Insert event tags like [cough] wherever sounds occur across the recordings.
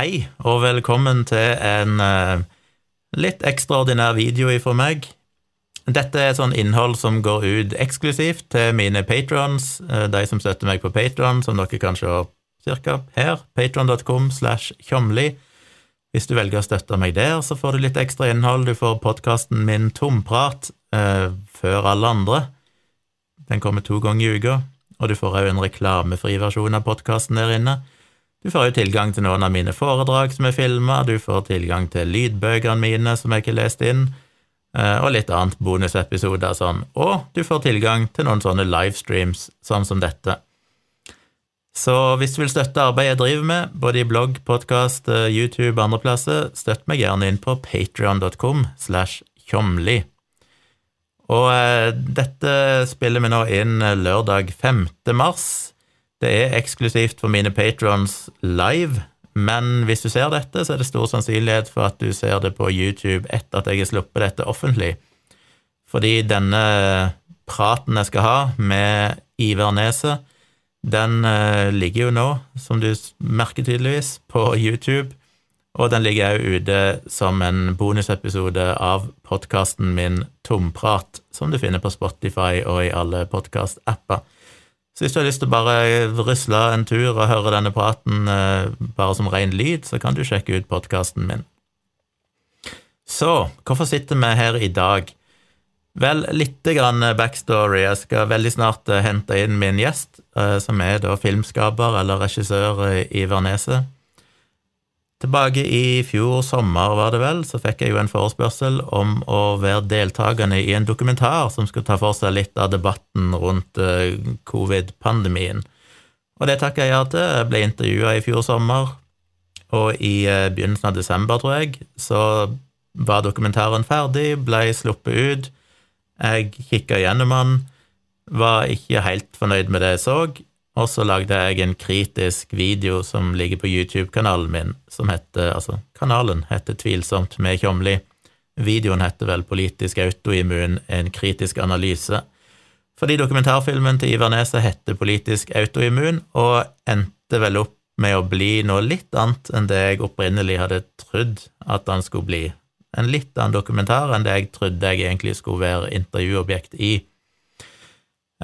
Hei, og velkommen til en uh, litt ekstraordinær video for meg. Dette er sånn innhold som går ut eksklusivt til mine patrons, uh, de som støtter meg på Patron, som dere kan se cirka her, patron.com slash tjomli. Hvis du velger å støtte meg der, så får du litt ekstra innhold. Du får podkasten min Tomprat uh, før alle andre. Den kommer to ganger i uka, og du får òg en reklamefri versjon av podkasten der inne. Du får jo tilgang til noen av mine foredrag som er filma, du får tilgang til lydbøkene mine som jeg ikke leste inn, eh, og litt annet bonusepisoder sånn, og du får tilgang til noen sånne livestreams sånn som dette. Så hvis du vil støtte arbeidet jeg driver med, både i blogg, podkast, eh, YouTube og andre plasser, støtt meg gjerne inn på patrion.com slash tjomli. Og eh, dette spiller vi nå inn lørdag 5. mars. Det er eksklusivt for mine patrons live, men hvis du ser dette, så er det stor sannsynlighet for at du ser det på YouTube etter at jeg har sluppet dette offentlig. Fordi denne praten jeg skal ha med Iver Neset, den eh, ligger jo nå, som du merker tydeligvis, på YouTube. Og den ligger òg ute som en bonusepisode av podkasten min Tomprat, som du finner på Spotify og i alle podkast-apper. Så hvis du har lyst til å bare rusle en tur og høre denne praten eh, bare som ren lyd, så kan du sjekke ut podkasten min. Så hvorfor sitter vi her i dag? Vel, litt grann backstory. Jeg skal veldig snart eh, hente inn min gjest, eh, som er da filmskaper eller regissør i Neset. Tilbake i fjor sommer, var det vel, så fikk jeg jo en forespørsel om å være deltakende i en dokumentar som skulle ta for seg litt av debatten rundt uh, covid-pandemien. Og det takka jeg ja til. Jeg ble intervjua i fjor sommer, og i uh, begynnelsen av desember, tror jeg, så var dokumentaren ferdig, ble sluppet ut. Jeg kikka gjennom den, var ikke helt fornøyd med det jeg så, og så lagde jeg en kritisk video som ligger på YouTube-kanalen min, som heter Altså, kanalen heter Tvilsomt med Tjomli. Videoen heter vel Politisk autoimmun en kritisk analyse. Fordi dokumentarfilmen til Ivar Neset heter Politisk autoimmun, og endte vel opp med å bli noe litt annet enn det jeg opprinnelig hadde trodd at han skulle bli. En litt annen dokumentar enn det jeg trodde jeg egentlig skulle være intervjuobjekt i.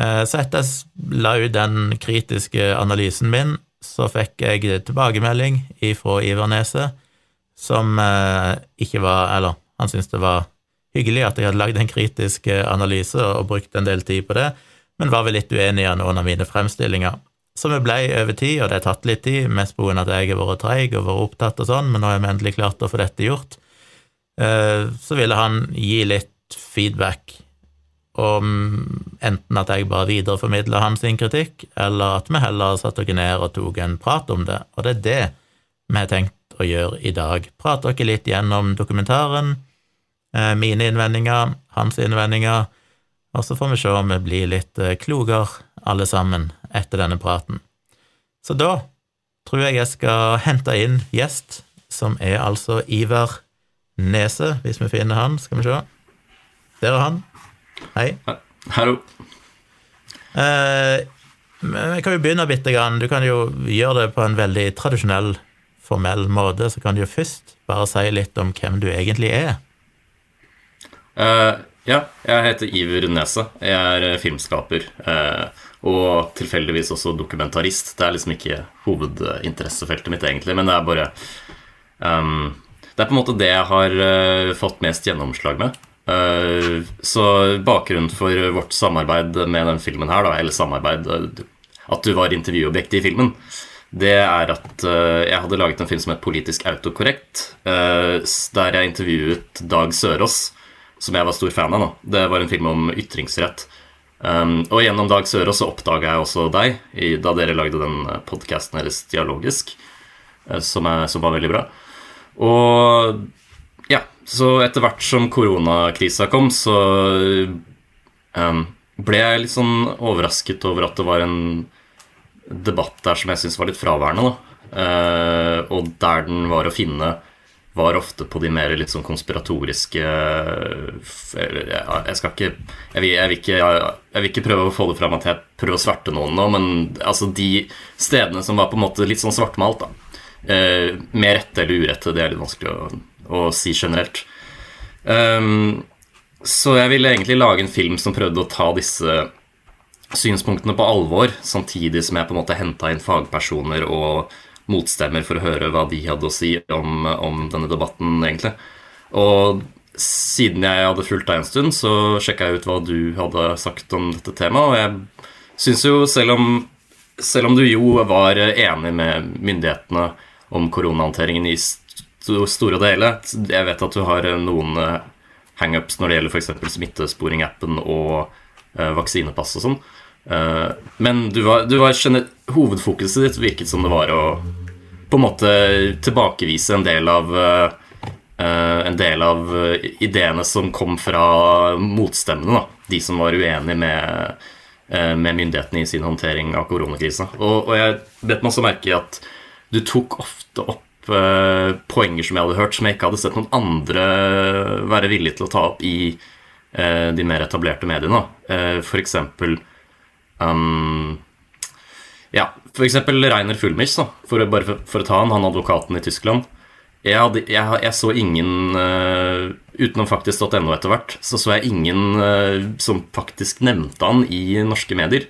Eh, så etter jeg la ut den kritiske analysen min, så fikk jeg tilbakemelding fra Ivar Neset, som eh, ikke var Eller han syntes det var hyggelig at jeg hadde lagd en kritisk eh, analyse og brukt en del tid på det, men var vel litt uenig i noen av mine fremstillinger. Så vi blei over tid, og det har tatt litt tid, mest av at jeg har vært treig og vært opptatt og sånn, men nå har vi endelig klart å få dette gjort. Så ville han gi litt feedback om enten at jeg bare videreformidler hans kritikk, eller at vi heller satte oss ned og tok en prat om det. Og det er det vi har tenkt å gjøre i dag. Prate dere litt gjennom dokumentaren, eh, mine innvendinger, hans innvendinger, og så får vi se om vi blir litt eh, klokere alle sammen etter denne praten. Så da tror jeg jeg skal hente inn gjest, som er altså Ivar Nese, hvis vi finner han. Skal vi se. Der er han. Hei. Hallo. Eh, vi kan jo begynne bitte grann. Du kan jo gjøre det på en veldig tradisjonell, formell måte. Så kan du jo først bare si litt om hvem du egentlig er. Uh, ja, jeg heter Iver Nese. Jeg er eh, filmskaper. Uh, og tilfeldigvis også dokumentarist. Det er liksom ikke hovedinteressefeltet mitt, egentlig, men det er bare um, Det er på en måte det jeg har uh, fått mest gjennomslag med. Eh, så bakgrunnen for vårt samarbeid med den filmen her, da, eller samarbeid eh, At du var intervjuobjektet i filmen, det er at eh, jeg hadde laget en film som het Politisk autokorrekt, der jeg intervjuet Dag Sørås, som jeg var stor fan av. Da. Det var en film om ytringsrett. Um, og gjennom Dag Sørås så oppdaga jeg også deg da dere lagde den podkasten deres dialogisk, som, er, som, var veldig bra. Og så etter hvert som koronakrisa kom, så um, ble jeg litt sånn overrasket over at det var en debatt der som jeg syns var litt fraværende. Uh, og der den var å finne, var ofte på de mer litt sånn konspiratoriske Jeg skal ikke jeg vil, jeg vil ikke jeg, vil ikke prøve å få det fram at jeg prøver å sverte noen nå, men altså de stedene som var på en måte litt sånn svartmalt, da eh, med rette eller urette, det er litt vanskelig å, å si generelt. Um, så jeg ville egentlig lage en film som prøvde å ta disse synspunktene på alvor, samtidig som jeg på en måte henta inn fagpersoner og motstemmer for å høre hva de hadde å si om, om denne debatten, egentlig. Og siden jeg hadde fulgt deg en stund, så sjekka jeg ut hva du hadde sagt om dette temaet, og jeg syns jo, selv om, selv om du jo var enig med myndighetene om koronahåndteringen i store deler Jeg vet at du har noen eh, hangups når det gjelder f.eks. smittesporing-appen og uh, vaksinepass og sånn. Men du var, du var hovedfokuset ditt virket som det var å på en måte tilbakevise en del av en del av ideene som kom fra motstemmene, da. De som var uenige med, med myndighetene i sin håndtering av koronakrisa. Og, og jeg bet meg også merke i at du tok ofte opp poenger som jeg hadde hørt, som jeg ikke hadde sett noen andre være villige til å ta opp i de mer etablerte mediene. Uh, for eksempel Um, ja, f.eks. Reiner Fulmich, da, for, bare for, for, å ta han, han advokaten i Tyskland. Jeg, hadde, jeg, jeg så ingen uh, Utenom faktisk.no etter hvert, så så jeg ingen uh, som faktisk nevnte han i norske medier.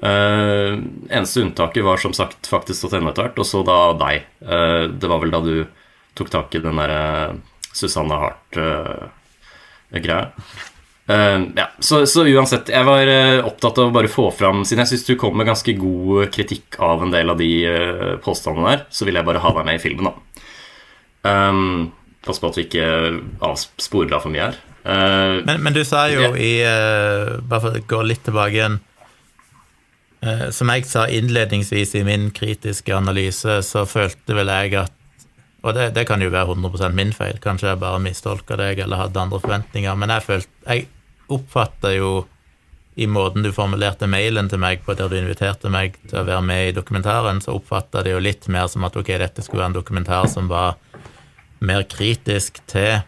Uh, eneste unntaket var som sagt faktisk faktisk.no etter hvert, og så da deg. Uh, det var vel da du tok tak i den derre Susanne Hart-greia. Uh, ja, så, så, uansett, jeg var opptatt av å bare få fram Siden jeg syns du kom med ganske god kritikk av en del av de påstandene der, så vil jeg bare ha deg med i filmen, da. Um, pass på at vi ikke avsporer av for mye her. Men, men, du sa jo yeah. i Bare for å gå litt tilbake igjen Som jeg sa innledningsvis i min kritiske analyse, så følte vel jeg at og det, det, kan jo være 100% min feil, kanskje jeg bare mistolka deg eller hadde andre forventninger, men jeg følte jeg, oppfatta jo i måten du formulerte mailen til meg på, der du inviterte meg til å være med i dokumentaren, så oppfatta det jo litt mer som at ok, dette skulle være en dokumentar som var mer kritisk til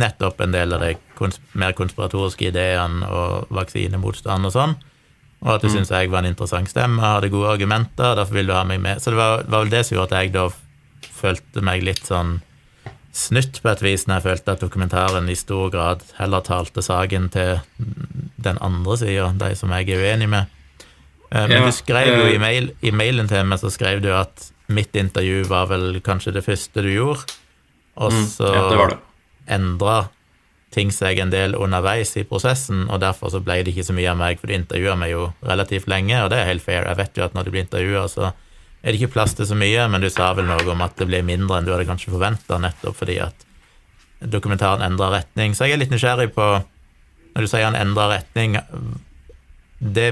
nettopp en del av de kons mer konspiratoriske ideene og vaksinemotstand og sånn, og at du mm. syntes jeg var en interessant stemme, hadde gode argumenter, derfor ville du ha meg med. Så det var, var vel det som gjorde at jeg da følte meg litt sånn snytt på et vis når jeg følte at dokumentaren i stor grad heller talte saken til den andre sida, de som jeg er uenig med. Eh, men ja, du skrev jo i, mail, i, mailen til meg så skrev du at mitt intervju var vel kanskje det første du gjorde, og mm, så mm, ja, endra ting seg en del underveis i prosessen, og derfor så ble det ikke så mye av meg, for du intervjua meg jo relativt lenge, og det er helt fair. Jeg vet jo at når du blir intervjua, så er det ikke plass til så mye, men du sa vel noe om at det blir mindre enn du hadde kanskje forventa, nettopp fordi at dokumentaren endra retning. Så jeg er litt nysgjerrig på, når du sier han endra retning, det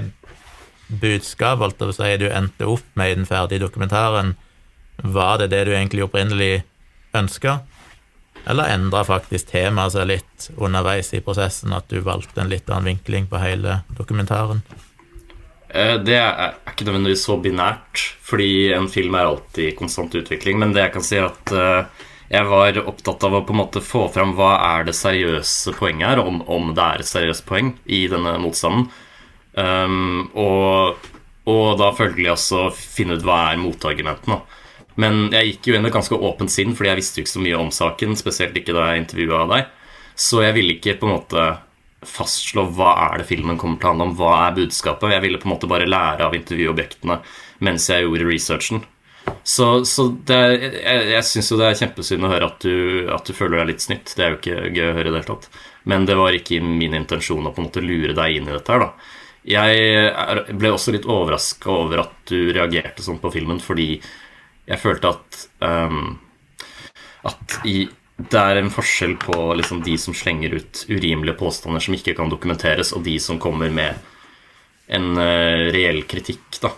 budskapet, si, du endte opp med i den ferdige dokumentaren, var det det du egentlig opprinnelig ønska? Eller endra faktisk temaet seg litt underveis i prosessen, at du valgte en litt annen vinkling på hele dokumentaren? Eh, det er ikke nødvendigvis så binært, fordi en film er alltid i konstant utvikling. Men det jeg kan si, er at eh, jeg var opptatt av å på en måte få fram hva er det seriøse poenget her, om, om det er et seriøst poeng i denne motstanden. Um, og, og, da følgelig også finne ut hva er motargumentene. Men jeg gikk jo inn med ganske åpent sinn, fordi jeg visste jo ikke så mye om saken. Spesielt ikke da jeg intervjua deg. Så jeg ville ikke på en måte fastslå hva er det filmen kommer til å handle om, hva er budskapet. Jeg ville på en måte bare lære av intervjuobjektene mens jeg gjorde researchen. Så, så det, jeg, jeg syns jo det er kjempesynd å høre at du, at du, føler deg litt snytt. Det er jo ikke gøy å høre i det hele tatt. Men det var ikke min intensjon å på en måte lure deg inn i dette her, da. Jeg ble også litt overraska over at du reagerte sånn på filmen, fordi jeg følte at um, At i det er en forskjell på liksom, de som slenger ut urimelige påstander som ikke kan dokumenteres, og de som kommer med en uh, reell kritikk. Da.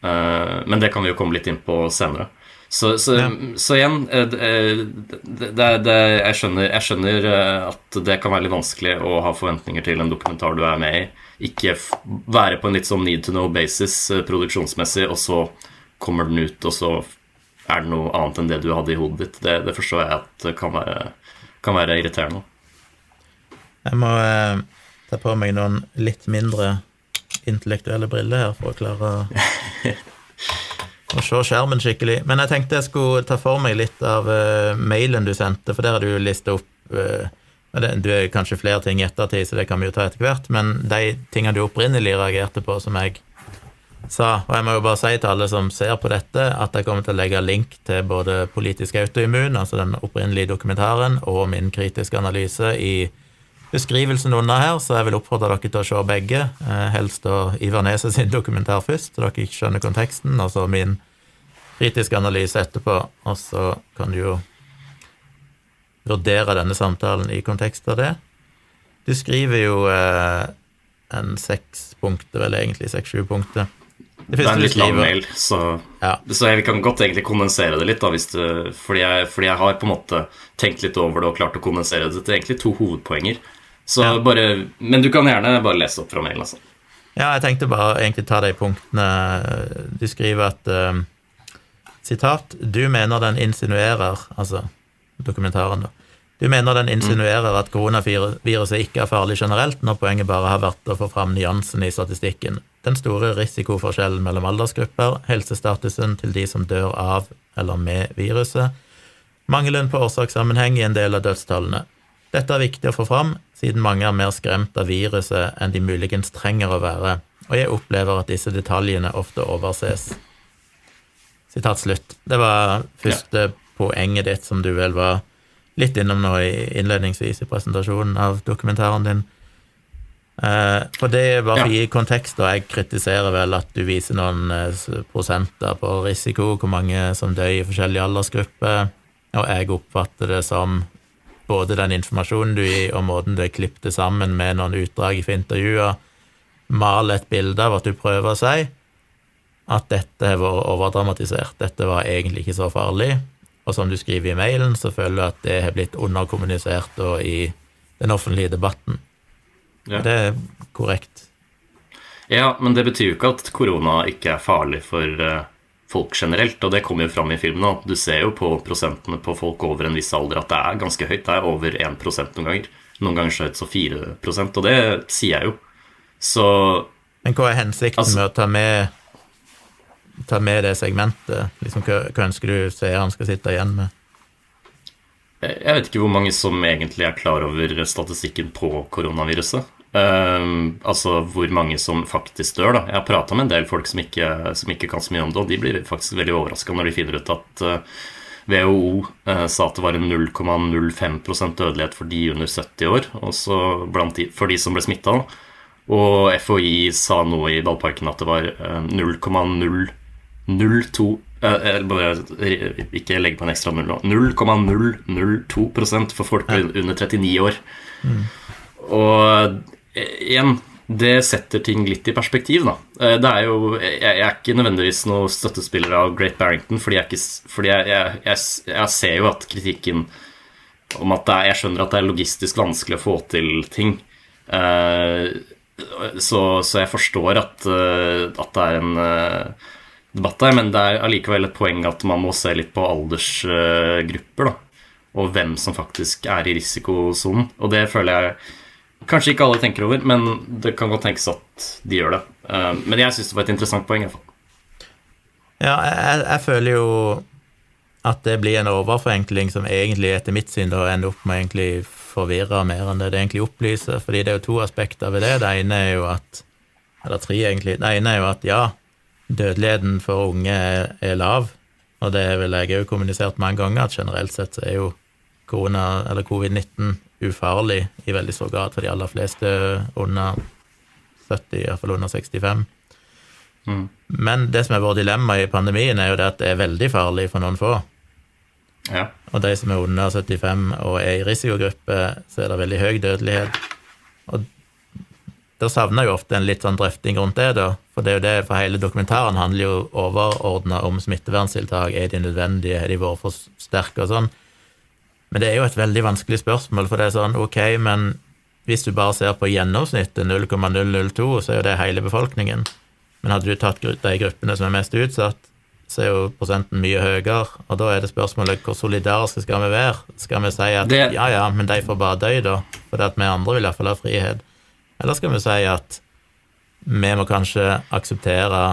Uh, men det kan vi jo komme litt inn på senere. Så, så, ja. så igjen uh, det, det, det, jeg skjønner, jeg skjønner at det kan være litt vanskelig å ha forventninger til en dokumentar du er med i. Ikke være på en litt sånn need to know basis produksjonsmessig, og så kommer den ut, og så er det noe annet enn det du hadde i hodet ditt. Det, det forstår jeg at kan være, kan være irriterende. Jeg må eh, ta på meg noen litt mindre intellektuelle briller her for å klare å se skjermen skikkelig. Men jeg tenkte jeg skulle ta for meg litt av eh, mailen du sendte, for der har du lista opp eh, det, er kanskje flere ting i ettertid, så det kan vi jo ta etter hvert, men de tingene du opprinnelig reagerte på, som jeg sa, og jeg må jo bare si til alle som ser på dette, at jeg kommer til å legge link til både Politisk autoimmun, altså den opprinnelige dokumentaren, og min kritiske analyse i beskrivelsen under her, så jeg vil oppfordre dere til å se begge. Eh, helst da Ivar Neset sin dokumentar først, så dere ikke skjønner konteksten, og så min kritiske analyse etterpå. Og så kan du jo vurdere denne samtalen i kontekst av det. Du skriver jo eh, en seks punkter, vel egentlig seks-sju punkter. Det, det, er en litt lang mail, så, ja. så, jeg kan godt egentlig kondensere det litt. Da, du, fordi, jeg, fordi, jeg, har på en måte tenkt litt over det og klart å kondensere det til egentlig to hovedpoenger. Så ja. bare, Men du kan gjerne bare lese opp fra mailen. Altså. Ja, jeg tenkte bare egentlig ta de punktene. Du skriver at uh, Sitat. Du mener den insinuerer Altså dokumentaren, da. Du mener den insinuerer at koronaviruset ikke er farlig generelt, når poenget bare har vært å få fram nyansen i statistikken. Den store risikoforskjellen mellom aldersgrupper, helsestatusen til de som dør av eller med viruset, mangelen på årsakssammenheng i en del av dødstallene. Dette er viktig å få fram, siden mange er mer skremt av viruset enn de muligens trenger å være, og jeg opplever at disse detaljene ofte overses. Sitat slutt. Det var første ja. poenget ditt, som du vel var litt innom nå innledningsvis i presentasjonen av dokumentaren din. Eh, for det er bare for å gi kontekst, og jeg kritiserer vel at du viser noen eh, prosenter på risiko, hvor mange som dør i forskjellige aldersgrupper, og jeg oppfatter det som både den informasjonen du gir, og måten du har klippet sammen med noen utdrag fra intervjuer, mal et bilde av at du prøver å si at dette har vært overdramatisert, dette var egentlig ikke så farlig. Og som du skriver i mailen, så føler du at det har blitt underkommunisert i den offentlige debatten. Ja. Det er korrekt. Ja, men det betyr jo ikke at korona ikke er farlig for uh, folk generelt, og det kommer jo fram i filmen. Og du ser jo på prosentene på folk over en viss alder at det er ganske høyt. Det er over 1 noen ganger. Noen ganger så høyt så 4 og det sier jeg jo. Så Men hva er hensikten altså, med å ta med, ta med det segmentet? Liksom, hva, hva ønsker du seeren skal sitte igjen med? Jeg vet ikke hvor mange som egentlig er klar over statistikken på koronaviruset. Uh, altså hvor mange som faktisk dør. da Jeg har prata med en del folk som ikke, som ikke, kan så mye om det, og de blir faktisk veldig overraska når de finner ut at uh, eh, WHO uh, eh, sa at det var en 0,05% dødelighet for de under 70 år, også de, for de som ble smitta. Og FHI sa nå i Ballparken at det var 0,002 Ikke legg på en ekstra null nå. 0,002% for folk under 39 år. Mm. Og igjen, det setter ting litt i perspektiv, da. Eh, det er jo Jeg, er ikke nødvendigvis noen støttespiller av Great Barrington, fordi, jeg, ikke, fordi jeg, jeg, ser jo at kritikken om at er, jeg skjønner at det er logistisk vanskelig å få til ting. Uh, så, så, jeg forstår at, uh, at, det er en debatt der, men det er allikevel et poeng at man må se litt på aldersgrupper, da. Og hvem som faktisk er i risikosonen. Og det føler jeg Kanskje ikke alle tenker over, men det kan godt tenkes at de gjør det. Eh, men jeg syns det var et interessant poeng. Ja, jeg, jeg, føler jo at det blir en overforenkling som egentlig etter mitt syn da ender opp med egentlig forvirre mer enn det det egentlig opplyser. Fordi det er jo to aspekter ved det. Det ene er jo at Eller tre, egentlig. Det ene er jo at ja, dødeligheten for unge er, er lav. Og det vil jeg òg kommunisert mange ganger, at generelt sett så er jo korona, eller covid-19 ufarlig i veldig stor grad for de aller fleste under 70, iallfall under 65. Mm. Men det som er vårt dilemma i pandemien, er jo det at det er veldig farlig for noen få. Ja. Og de som er under 75 og er i risikogruppe, så er det veldig høy dødelighet. Og da savner jo ofte en litt sånn drøfting rundt det, da. For det er jo det, for hele dokumentaren handler jo overordna om smitteverntiltak. Er de nødvendige? Har de vært for sterke og sånn? Men det er jo et veldig vanskelig spørsmål, for det er sånn, ok, men hvis du bare ser på gjennomsnittet, 0,002, så er jo det hele befolkningen. Men hadde du tatt de gruppene som er mest utsatt, så er jo prosenten mye høyere. Og da er det spørsmålet hvor solidariske skal vi være? Skal vi si at det... ja, ja, men de får bare dø, da, fordi at vi andre vil iallfall ha frihet? Eller skal vi si at vi må kanskje akseptere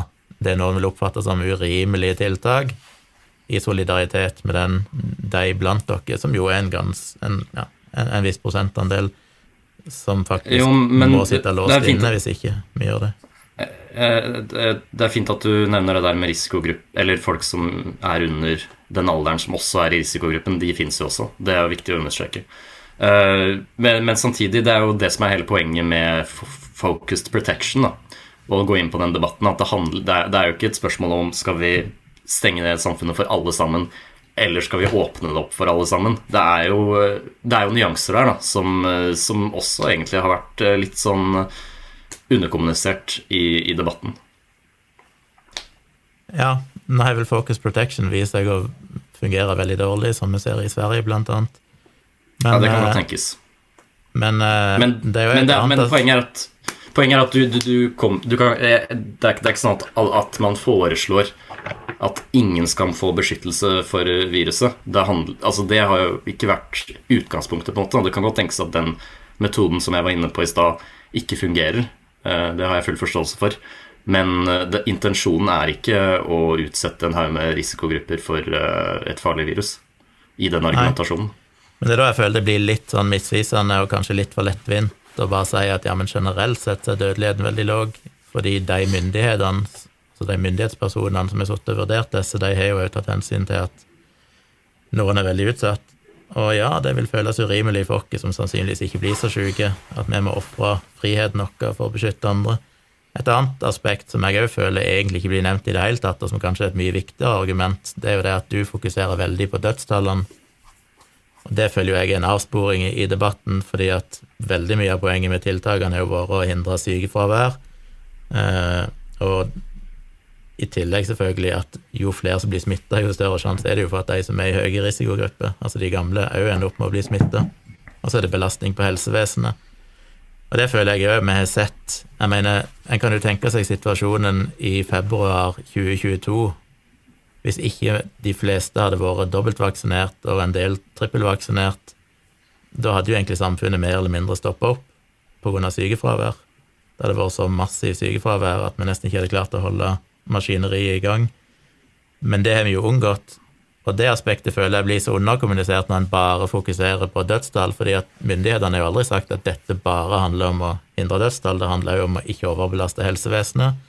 det noen vil oppfatte som urimelige tiltak, i solidaritet med den, de blant dere, som jo er en, gans, en, ja, en, en viss prosentandel som faktisk Jo, men må sitte låst inne hvis ikke vi gjør det. Eh, Det det er fint at du nevner det der med risikogruppe, eller folk som er under den alderen som også er i risikogruppen. De fins jo også. Det er jo viktig å understreke. Eh, Men, men samtidig, det er jo det som er hele poenget med focused protection. da, Å gå inn på den debatten. at det, handler, det, er, det er jo ikke et spørsmål om skal vi stenge ned samfunnet for alle sammen, eller skal vi åpne det opp for alle sammen. Det er jo, det er jo nyanser der da, som, som også egentlig har vært eh, litt sånn underkommunisert i, i debatten. Ja, Naval Focus Protection viser seg å fungere veldig dårlig, som vi ser i Sverige, blant annet. Ja, det kan eh, godt tenkes. Men, eh, Men, det er jo men, det, men poenget er at Poenget er at du, du, du kom du kan, det, er, det er ikke sånn at, at man foreslår at ingen skal få beskyttelse for viruset. Det, handl- altså det har jo ikke vært utgangspunktet. på en måte Det kan godt tenkes at den metoden som jeg var inne på i stad, ikke fungerer. Eh, Det har jeg full forståelse for. Men eh, det, intensjonen er ikke å utsette en haug med risikogrupper for eh, et farlig virus i den argumentasjonen. Men det er da jeg føler det blir litt sånn misvisende og kanskje litt for lettvint å bare si at ja, men generelt sett er dødeligheten veldig lav, fordi de myndighetene, så de myndighetspersonene som har sittet og vurdert disse, de har jo tatt hensyn til at noen er veldig utsatt. Og ja, det vil føles urimelig for oss som sannsynligvis ikke blir så syke, at vi må ofre friheten vår for å beskytte andre. Et annet aspekt som jeg òg føler egentlig ikke blir nevnt i det hele tatt, og som kanskje er et mye viktigere argument, det er jo det at du fokuserer veldig på dødstallene og Det føler jo jeg er en avsporing i debatten, fordi at veldig mye av poenget med tiltakene har jo vært å hindre sykefravær. Eh, og i tillegg selvfølgelig at jo flere som blir smitta, jo større sjanse er det jo for at de som er i høye risikogrupper, altså de gamle, òg ender opp med å bli smitta. Og så er det belastning på helsevesenet. Og det føler jeg òg vi har sett. Jeg mener, en kan jo tenke seg situasjonen i februar 2022 hvis ikke de fleste hadde vært dobbeltvaksinert og en del trippelvaksinert, da hadde jo egentlig samfunnet mer eller mindre stoppa opp pga. sykefravær. Det hadde vært så massivt sykefravær at vi nesten ikke hadde klart å holde maskineriet i gang. Men det har vi jo unngått, og det aspektet føler jeg blir så underkommunisert når en bare fokuserer på dødstall, fordi at myndighetene har jo aldri sagt at dette bare handler om å hindre dødstall, det handler jo om å ikke overbelaste helsevesenet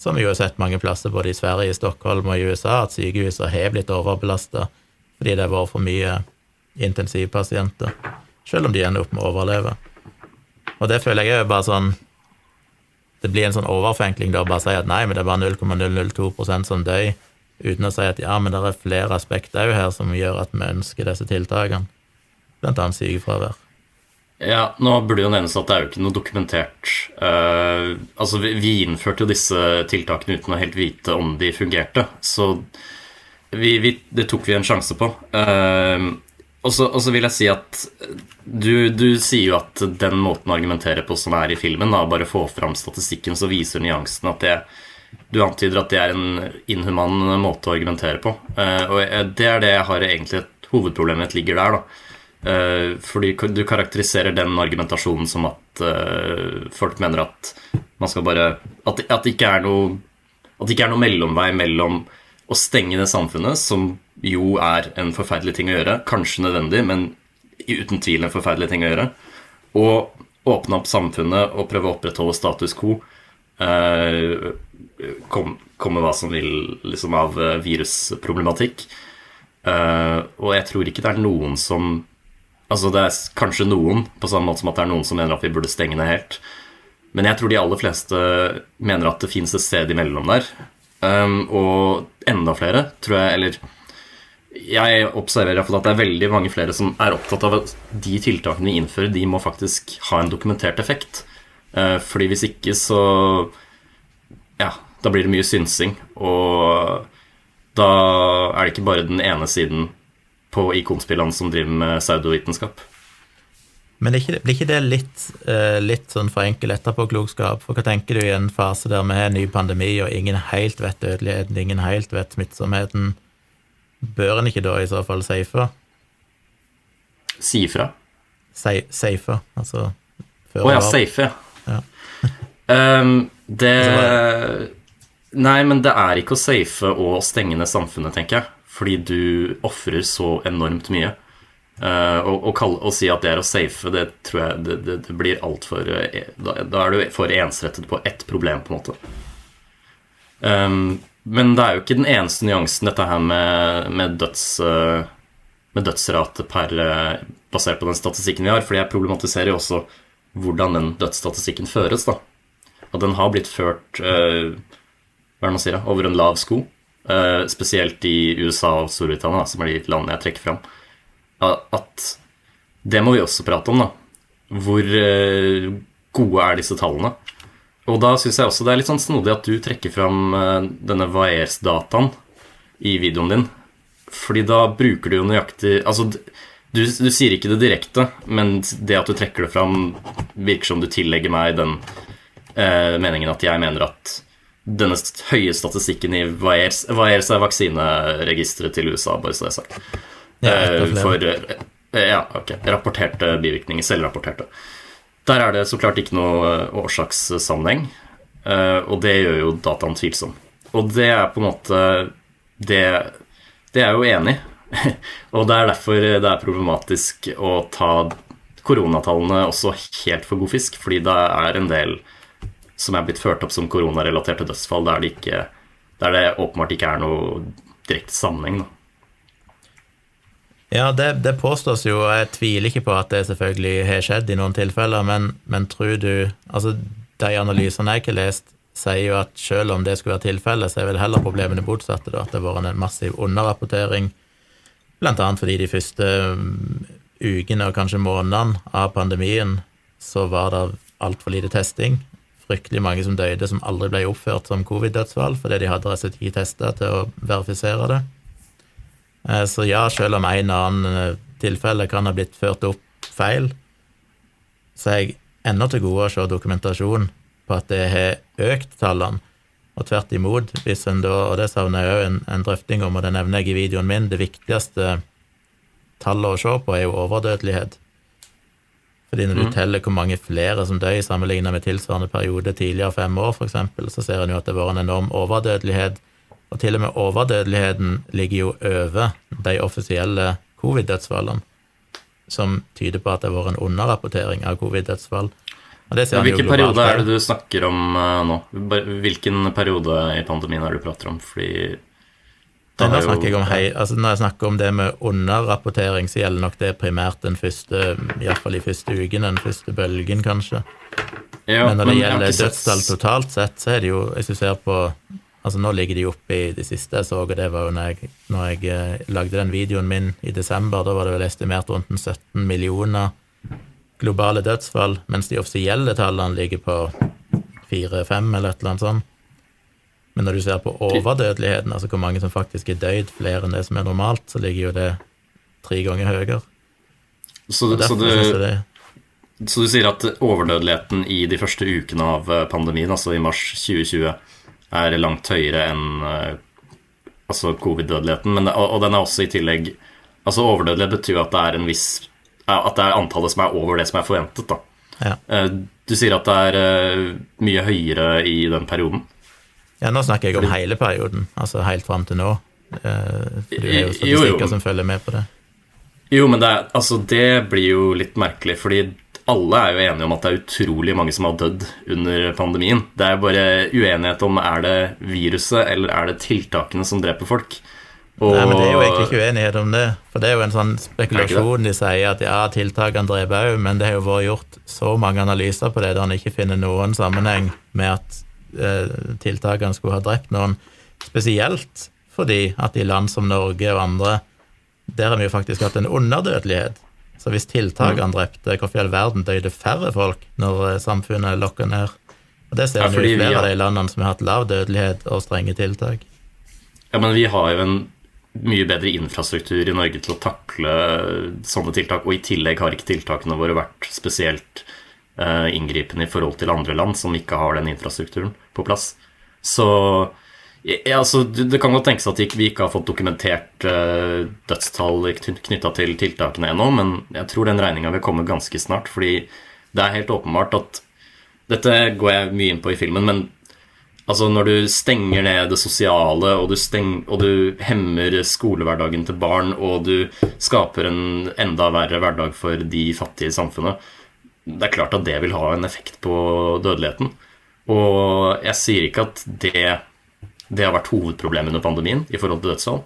som vi jo har sett mange plasser, både i Sverige, i Stockholm og i USA, at sykehusene har blitt overbelasta fordi det har vært for mye intensivpasienter, selv om de ender opp med å overleve. Og det føler jeg er bare sånn Det blir en sånn overforenkling da å bare si at nei, men det er bare 0,002% som dør, uten å si at ja, men det er flere aspekter òg her som gjør at vi ønsker disse tiltakene, blant annet sykefravær. Ja, nå burde jo nevnes at det er jo ikke noe dokumentert uh, Altså, vi, vi innførte jo disse tiltakene uten å helt vite om de fungerte, så vi, vi, det tok vi en sjanse på. Eh, og så vil jeg si at du, du sier jo at den måten å argumentere på som er i filmen, da, bare få fram statistikken, så viser nyansen at det Du antyder at det er en inhuman måte å argumentere på. Uh, og det er det jeg har egentlig et hovedproblem mitt ligger der, da. Uh, fordi du karakteriserer den argumentasjonen som at uh, folk mener at man skal bare At, at det ikke er noe At det ikke er noe mellomvei mellom å stenge det samfunnet, som jo er en forferdelig ting å gjøre, kanskje nødvendig, men uten tvil en forferdelig ting å gjøre, og åpne opp samfunnet og prøve å opprettholde status quo. Eh, kom, komme hva som vil liksom av eh, virusproblematikk. Eh, og jeg tror ikke det er noen som Altså det er kanskje noen, på samme måte som at det er noen som mener at vi burde stenge ned helt. Men jeg tror de aller fleste mener at det fins et sted imellom der. Um, og enda flere, tror jeg, eller Jeg observerer i hvert fall at det er veldig mange flere som er opptatt av at de tiltakene vi innfører, de må faktisk ha en dokumentert effekt. Uh, fordi hvis ikke, så Ja, da blir det mye synsing. Og da er det ikke bare den ene siden på ikonspillene som driver med pseudovitenskap. Men blir ikke det litt, eh, litt sånn for enkel etterpåklokskap? For hva tenker du i en fase der vi har ny pandemi, og ingen helt vet dødeligheten, ingen helt vet smittsomheten? Bør en ikke da i så fall safe? Si ifra. Sa- Safe, altså Å Å ja, safe, ja. [laughs] Um, det Nei, men det er ikke å safe og stenge ned samfunnet, tenker jeg. Fordi du ofrer så enormt mye. Uh, og, og, kalle, og, si at det er å safe, det tror jeg det, det, det blir altfor uh, da, da er du for ensrettet på ett problem, på en måte. Um, men det er jo ikke den eneste nyansen, dette her med, med, døds, uh, med dødsrate per basert på den statistikken vi har. For jeg problematiserer jo også hvordan den dødsstatistikken føres. da. At den har blitt ført hva er det man sier, over en lav sko. spesielt i USA og Storbritannia, som er de landene jeg trekker fram at det må vi også prate om, da. Hvor uh, gode er disse tallene? Og da syns jeg også det er litt sånn snodig at du trekker fram eh, denne Vaers-dataen i videoen din. Fordi da bruker du jo nøyaktig Altså, du, du, sier ikke det direkte, men det at du trekker det fram, virker som du tillegger meg den eh, meningen at jeg mener at denne høye statistikken i Vaers Vaers er vaksineregisteret til USA, bare så det er sagt. Ja, eh, for eh, ja, ok, rapporterte bivirkninger, selvrapporterte. Der er det så klart ikke noe eh, årsakssammenheng, og det gjør jo dataen tvilsom. Og det er på en måte Det, det er jeg jo enig [laughs] og det er derfor det er problematisk å ta koronatallene også helt for god fisk, fordi det er en del som er blitt ført opp som koronarelaterte dødsfall, der det, ikke, der det åpenbart ikke er noe direkte sammenheng. Da. Ja, det, det, påstås jo, og jeg tviler ikke på at det selvfølgelig har skjedd i noen tilfeller, men, men tror du Altså, de analysene jeg ikke har lest, sier jo at selv om det skulle være tilfellet, så er vel heller problemene motsatte, da, at det har vært en massiv underrapportering, blant annet fordi de første mm, ukene og kanskje månedene av pandemien så var det altfor lite testing. Fryktelig mange som døde som aldri ble oppført som covid-dødsfall fordi de hadde rett og slett ikke testa til å verifisere det. Eh, så ja, selv om en og annen eh, tilfelle kan ha blitt ført opp feil, så er jeg ennå til gode å se dokumentasjon på at det har økt tallene. Og tvert imot, hvis en da, og det savner jeg òg en, en, drøfting om, og det nevner jeg i videoen min, det viktigste tallet å se på er jo overdødelighet. Fordi når du mm. teller hvor mange flere som dør sammenlignet med tilsvarende periode tidligere fem år, f.eks., så ser en jo at det har vært en enorm overdødelighet og til og med overdødeligheten ligger jo over de offisielle covid-dødsfallene, som tyder på at det har vært en underrapportering av covid-dødsfall. Hvilken periode er det du snakker om uh, nå? Hvilken periode i pandemien er det du prater om? Fordi nå snakker jeg om hei, altså Når jeg snakker om det med underrapportering, så gjelder nok det primært den første, iallfall i første uken, den første bølgen, kanskje. Ja, men når det men gjelder dødstall totalt sett, så er det jo, hvis du ser på Altså Nå ligger de oppe i de siste jeg så, og det var jo når jeg, når jeg eh, lagde den videoen min i desember. Da var det vel estimert rundt 17 millioner globale dødsfall, mens de offisielle tallene ligger på 4-5 eller et eller annet sånt. Men når du ser på overdødeligheten, altså hvor mange som faktisk er døyd, flere enn det som er normalt, så ligger jo det tre ganger høyere. Så, så, du, det, så du sier at overdødeligheten i de første ukene av eh, pandemien, altså i mars 2020 er langt høyere enn uh, altså covid-dødeligheten. Og, og den er også i tillegg Altså Overdødelighet betyr at det er en viss At det er antallet som er over det som er forventet. da. Ja. Uh, du sier at det er uh, mye høyere i den perioden. Ja, nå snakker jeg om hele perioden, altså helt fram til nå. For det er jo statistikker som følger med på det. Jo, men det, er, altså, det blir jo litt merkelig, fordi alle er jo enige om at det er utrolig mange som har dødd under pandemien. Det er bare uenighet om er det viruset eller er det tiltakene som dreper folk. Og... Nei, men Det er jo egentlig ikke uenighet om det. For det er jo en sånn spekulasjon. De sier at ja, tiltakene dreper òg, men det har jo vært gjort så mange analyser på det der en ikke finner noen sammenheng med at eh, tiltakene skulle ha drept noen. Spesielt fordi at i land som Norge og andre, der har vi jo faktisk hatt en underdødelighet. Så hvis tiltakene drepte, hvorfor i all verden døde færre folk når eh, samfunnet lokker ned? Og Det ser ja, vi i flere har... av de landene som har hatt lav dødelighet og strenge tiltak. Ja, men vi har jo en mye bedre infrastruktur i Norge til å takle sånne tiltak, og i tillegg har ikke tiltakene våre vært spesielt uh, inngripende i forhold til andre land som ikke har den infrastrukturen på plass. Så ja, altså, det kan godt tenkes at vi ikke har fått dokumentert uh, dødstall knytta til tiltakene ennå, men jeg tror den regninga vil komme ganske snart. Fordi det er helt åpenbart at Dette går jeg mye inn på i filmen, men Altså når du stenger ned det sosiale, og du, steng, og du hemmer skolehverdagen til barn, og du skaper en enda verre hverdag for de fattige i samfunnet, det er klart at det vil ha en effekt på dødeligheten. Og jeg sier ikke at det, det har vært hovedproblemet under pandemien i forhold til dødsfall.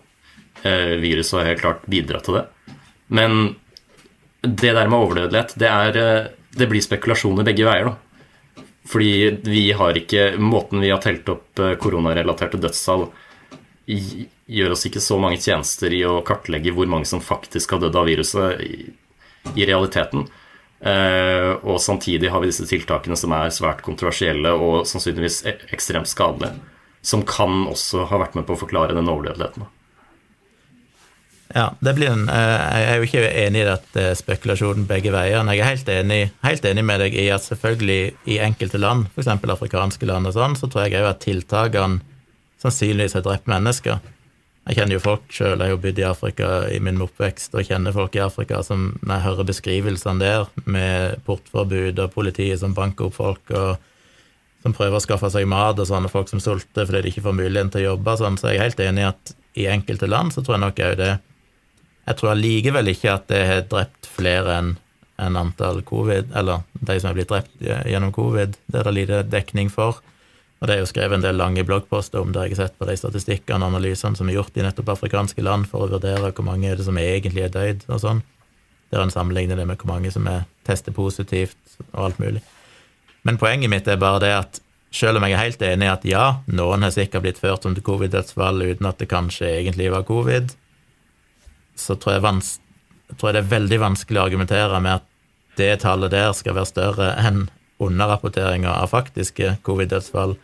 Eh, viruset har helt klart bidratt til det. Men det der med overdødelighet, det, er, eh, det blir spekulasjoner begge veier. da. Fordi vi har ikke Måten vi har telt opp eh, koronarelaterte dødstall gjør oss ikke så mange tjenester i å kartlegge hvor mange som faktisk har dødd av viruset i, i realiteten. Og samtidig har vi disse tiltakene som er svært kontroversielle og sannsynligvis e, ekstremt skadelige. Som kan også ha vært med på å forklare den overdødeligheten. Ja, det blir en, Jeg er jo ikke enig i at det er spekulasjon begge veier. Men Jeg er helt enig, helt enig, med deg i at selvfølgelig i enkelte land, f.eks. afrikanske land og sånn, så tror jeg òg at tiltakene sannsynligvis har drept mennesker. Jeg kjenner jo folk sjøl, jeg har bodd i Afrika i min oppvekst og kjenner folk i Afrika som når jeg hører beskrivelsene der, med portforbud og politiet som banker opp folk og som prøver å skaffe seg mat, og sånne folk som sulter fordi de ikke får muligheten til å jobbe, sånn, så jeg er helt enig i at i enkelte land så tror jeg nok òg det. Jeg tror allikevel ikke at det har drept flere enn en antall covid, eller de som er blitt drept gjennom covid. Det er det lite dekning for. Og det er jo skrevet en del lange bloggposter om det, jeg har sett på de statistikkene og analysene som er gjort i nettopp afrikanske land for å vurdere hvor mange er det som egentlig er døyd, og sånn. Der en sammenligner det med hvor mange som er tester positivt og alt mulig. Men poenget mitt er bare det at selv om jeg er helt enig i at ja, noen har sikkert blitt ført som til covid-dødsfall uten at det kanskje egentlig var covid, så tror jeg, tror jeg det er veldig vanskelig å argumentere med at det tallet der skal være større enn underrapporteringer av faktiske covid-dødsfall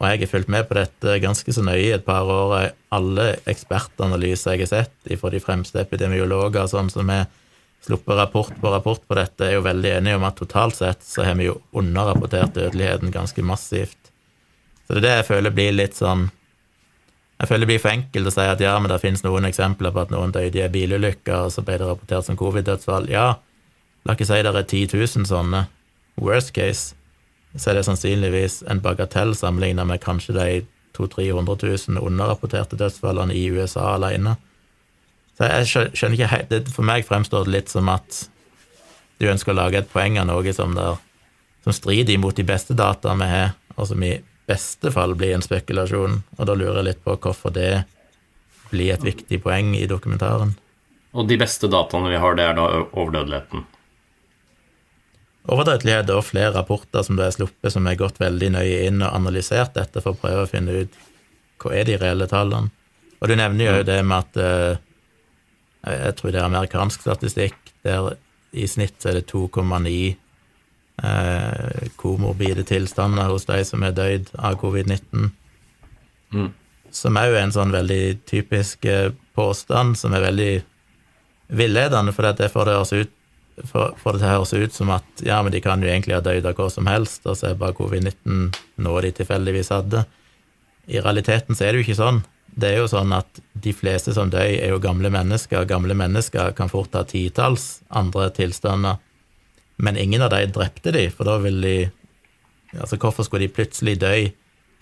og jeg har fulgt med på dette ganske så nøye i et par år. Alle ekspertanalyser jeg har sett fra de fremste epidemiologer sånn som har sluppet rapport på rapport på dette, er jo veldig enige om at totalt sett så har vi jo underrapportert dødeligheten ganske massivt. Så det er det jeg føler blir litt sånn Jeg føler det blir for enkelt å si at ja, men det finnes noen eksempler på at noen døde i bilulykker, og så ble det rapportert som covid-dødsfall. Ja, la ikke si det er 10 000 sånne. Worst case så er det sannsynligvis en bagatell sammenlignet med kanskje de 200 000-300 000 underrapporterte dødsfallene i USA alene. Så jeg skjønner ikke helt For meg fremstår det litt som at du ønsker å lage et poeng av noe som, der, som strider imot de beste dataene vi har, og som i beste fall blir en spekulasjon. Og da lurer jeg litt på hvorfor det blir et viktig poeng i dokumentaren. Og de beste dataene vi har, det er da overdødeligheten. Overdødelighet og flere rapporter som det er sluppet, som har gått veldig nøye inn og analysert dette for å prøve å finne ut hva er de reelle tallene. Og du nevner jo det med at eh, Jeg tror det er amerikansk statistikk, der i snitt er det 2,9 eh, komorbide tilstander hos de som er døyd av covid-19. Mm. Som òg er en sånn veldig typisk eh, påstand, som er veldig villedende, for det får det høres ut for, for det høres ut som at ja, men de kan jo egentlig ha dødd av hva som helst, og så er bare covid-19 noe de tilfeldigvis hadde. I realiteten så er det jo ikke sånn. Det er jo sånn at de fleste som dør, er jo gamle mennesker. Gamle mennesker kan fort ha titalls andre tilstander, men ingen av de drepte de, for da vil de Altså, hvorfor skulle de plutselig dø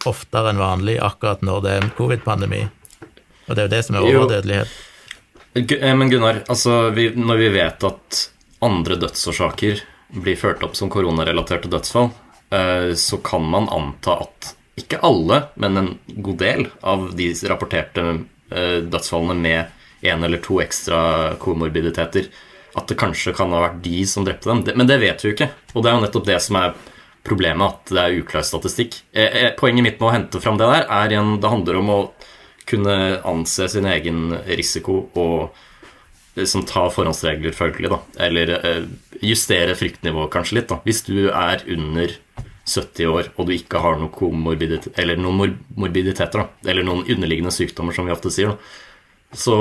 oftere enn vanlig akkurat når det er covid-pandemi? Og det er jo det som er overdødelighet. Eh, men Gunnar, altså, vi, når vi vet at andre dødsårsaker blir ført opp som koronarelaterte dødsfall, eh, så kan man anta at ikke alle, men en god del av de rapporterte eh, dødsfallene med én eller to ekstra komorbiditeter, at det kanskje kan ha vært de som drepte dem. Men det vet vi jo ikke. Og det er jo nettopp det som er problemet, at det er uklar statistikk. Eh, poenget mitt med å hente fram det der, er igjen Det handler om å kunne anse sin egen risiko og liksom ta forhåndsregler, følgelig, da. Eller eh, justere fryktnivået kanskje litt, da. Hvis du er under 70 år og du ikke har noen komorbiditeter, eller noen morbiditeter, da, eller noen underliggende sykdommer, som vi ofte sier, da, så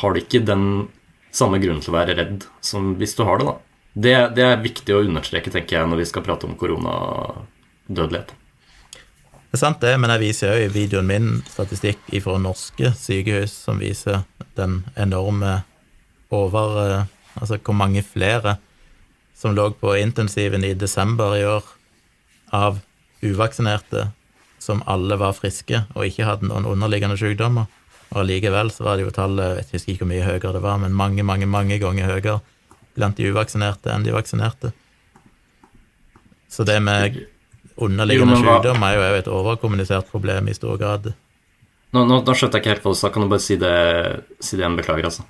har du ikke den samme grunnen til å være redd som hvis du har det, da. Det, det er viktig å understreke, tenker jeg, når vi skal prate om koronadødelighet. Det er sant, det, men jeg viser jo i videoen min statistikk fra norske sykehus som viser den enorme over eh, Altså hvor mange flere som lå på intensiven i desember i år av uvaksinerte som alle var friske og ikke hadde noen underliggende sykdommer. Og allikevel så var det jo tallet, jeg husker ikke hvor mye høyere det var, men mange, mange, mange ganger høyere blant de uvaksinerte enn de vaksinerte. Så det med underliggende sykdommer sykdom er jo et overkommunisert problem i stor grad. Nå, nå, nå skjønte jeg ikke helt hva du sa. Kan du bare si det, si det igjen? Beklager, altså.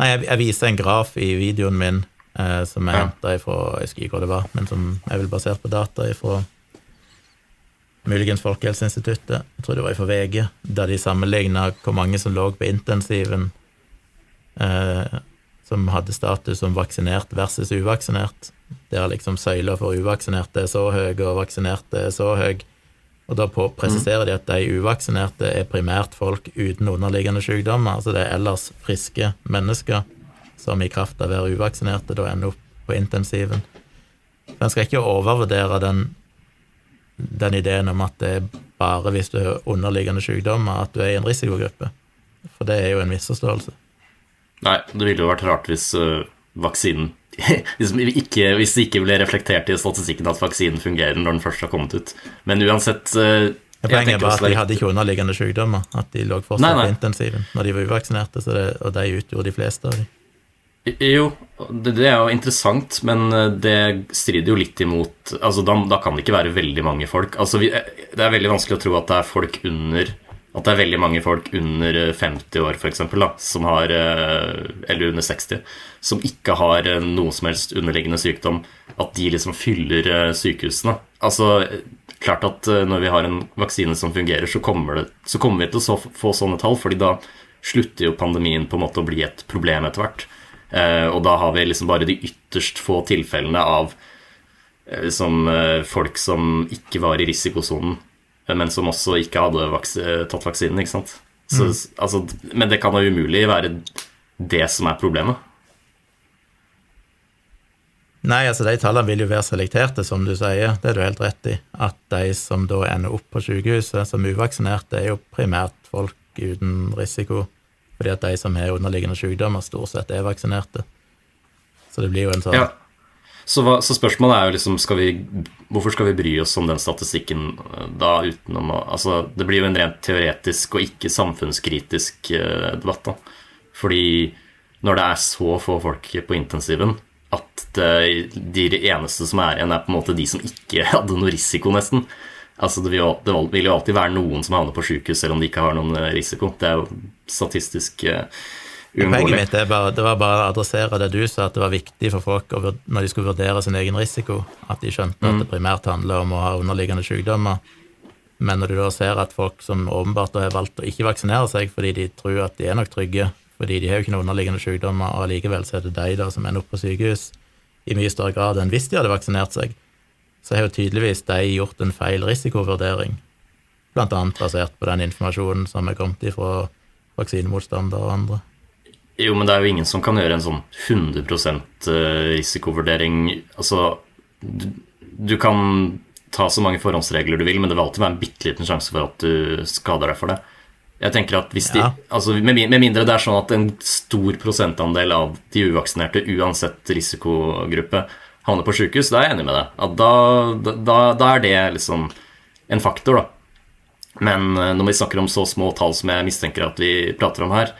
Nei, jeg, jeg viser en graf i videoen min eh, som jeg Ja. henta ifra Jeg husker ikke hva det var, men som er vel basert på data ifra muligens Folkehelseinstituttet. Jeg tror det var ifra VG, der de sammenligna hvor mange som lå på intensiven eh, som hadde status som vaksinert versus uvaksinert. Der liksom søyla for uvaksinerte er så høy, og vaksinerte er så høy. Og da presiserer de at de uvaksinerte er primært folk uten underliggende sykdommer, altså det er ellers friske mennesker som i kraft av å være uvaksinerte da ender opp på intensiven. Men en skal ikke overvurdere den, den ideen om at det er bare hvis du har underliggende sykdommer at du er i en risikogruppe, for det er jo en misforståelse. Nei, det ville jo vært rart hvis uh, vaksinen [laughs] hvis, ikke, hvis det ikke ble reflektert i statistikken at vaksinen fungerer når den først har kommet ut. Men uansett uh, Poenget bare at de hadde ikke underliggende sykdommer, at de lå fortsatt Nei, nei. på intensiven når de var uvaksinerte, så det, og de utgjorde de fleste av de. Jo, det, det er jo interessant, men øh, det strider jo litt imot Altså, da, da kan det ikke være veldig mange folk. Altså, vi, Det er veldig vanskelig å tro at det er folk under At det er veldig mange folk under øh, 50 år, f.eks., som har Eller under 60, som ikke har noe som helst underliggende sykdom. At de liksom fyller sykehusene. Altså, klart at når vi har en vaksine som fungerer, så kommer, det, så kommer vi til å få sånne tall, fordi da slutter jo pandemien på en måte å bli et problem etter hvert. Eh, og da har vi liksom bare de ytterst få tilfellene av eh, liksom, eh, folk som ikke var i risikosonen, men som også ikke hadde vaks tatt vaksinen. ikke sant? Så, altså, men det kan da umulig være det som er problemet. Nei, altså de tallene vil jo være selekterte, som du sier, det er du helt rett i. At de som da ender opp på sykehuset som uvaksinerte, er jo primært folk uten risiko, fordi at de som har underliggende sykdommer, stort sett er vaksinerte. Så det blir jo en sånn Ja. Så, så spørsmålet er jo liksom skal vi, Hvorfor skal vi bry oss om den statistikken eh, da utenom å Altså, det blir jo en rent teoretisk og ikke samfunnskritisk eh, debatt, da. Fordi når det er så få folk på intensiven at det, de eneste som er igjen, er på en måte de som ikke [laughs] hadde noe risiko, nesten. Altså, det vil, jo, det vil jo alltid være noen som havner på sjukehus selv om de ikke har noen eh, risiko. Det er jo statistisk uh, Poenget mitt bare, det var bare å adressere det du sa, at det var viktig for folk å, når de skulle vurdere sin egen risiko, at de skjønte at det primært handler om å ha underliggende sykdommer. Men når du da ser at folk som åpenbart har valgt å ikke vaksinere seg fordi de tror at de er nok trygge, fordi de har jo ikke noen underliggende sykdommer, og allikevel så er det de da som ender opp på sykehus i mye større grad enn hvis de hadde vaksinert seg, så har jo tydeligvis de gjort en feil risikovurdering, blant annet basert på den informasjonen som er kommet ifra vaksinemotstandere og andre. Jo, men det er jo ingen som kan gjøre en sånn 100 risikovurdering. Altså, du, du kan ta så mange forhåndsregler du vil, men det vil alltid være en bitte liten sjanse for at du skader deg for det. Jeg tenker at hvis de, Ja. altså med, med mindre det er sånn at en stor prosentandel av de uvaksinerte, uansett risikogruppe, havner på sykehus, da er jeg enig med deg. Da, da, da er det liksom en faktor, da. Men eh, når vi snakker om så små tall som jeg mistenker at vi prater om her,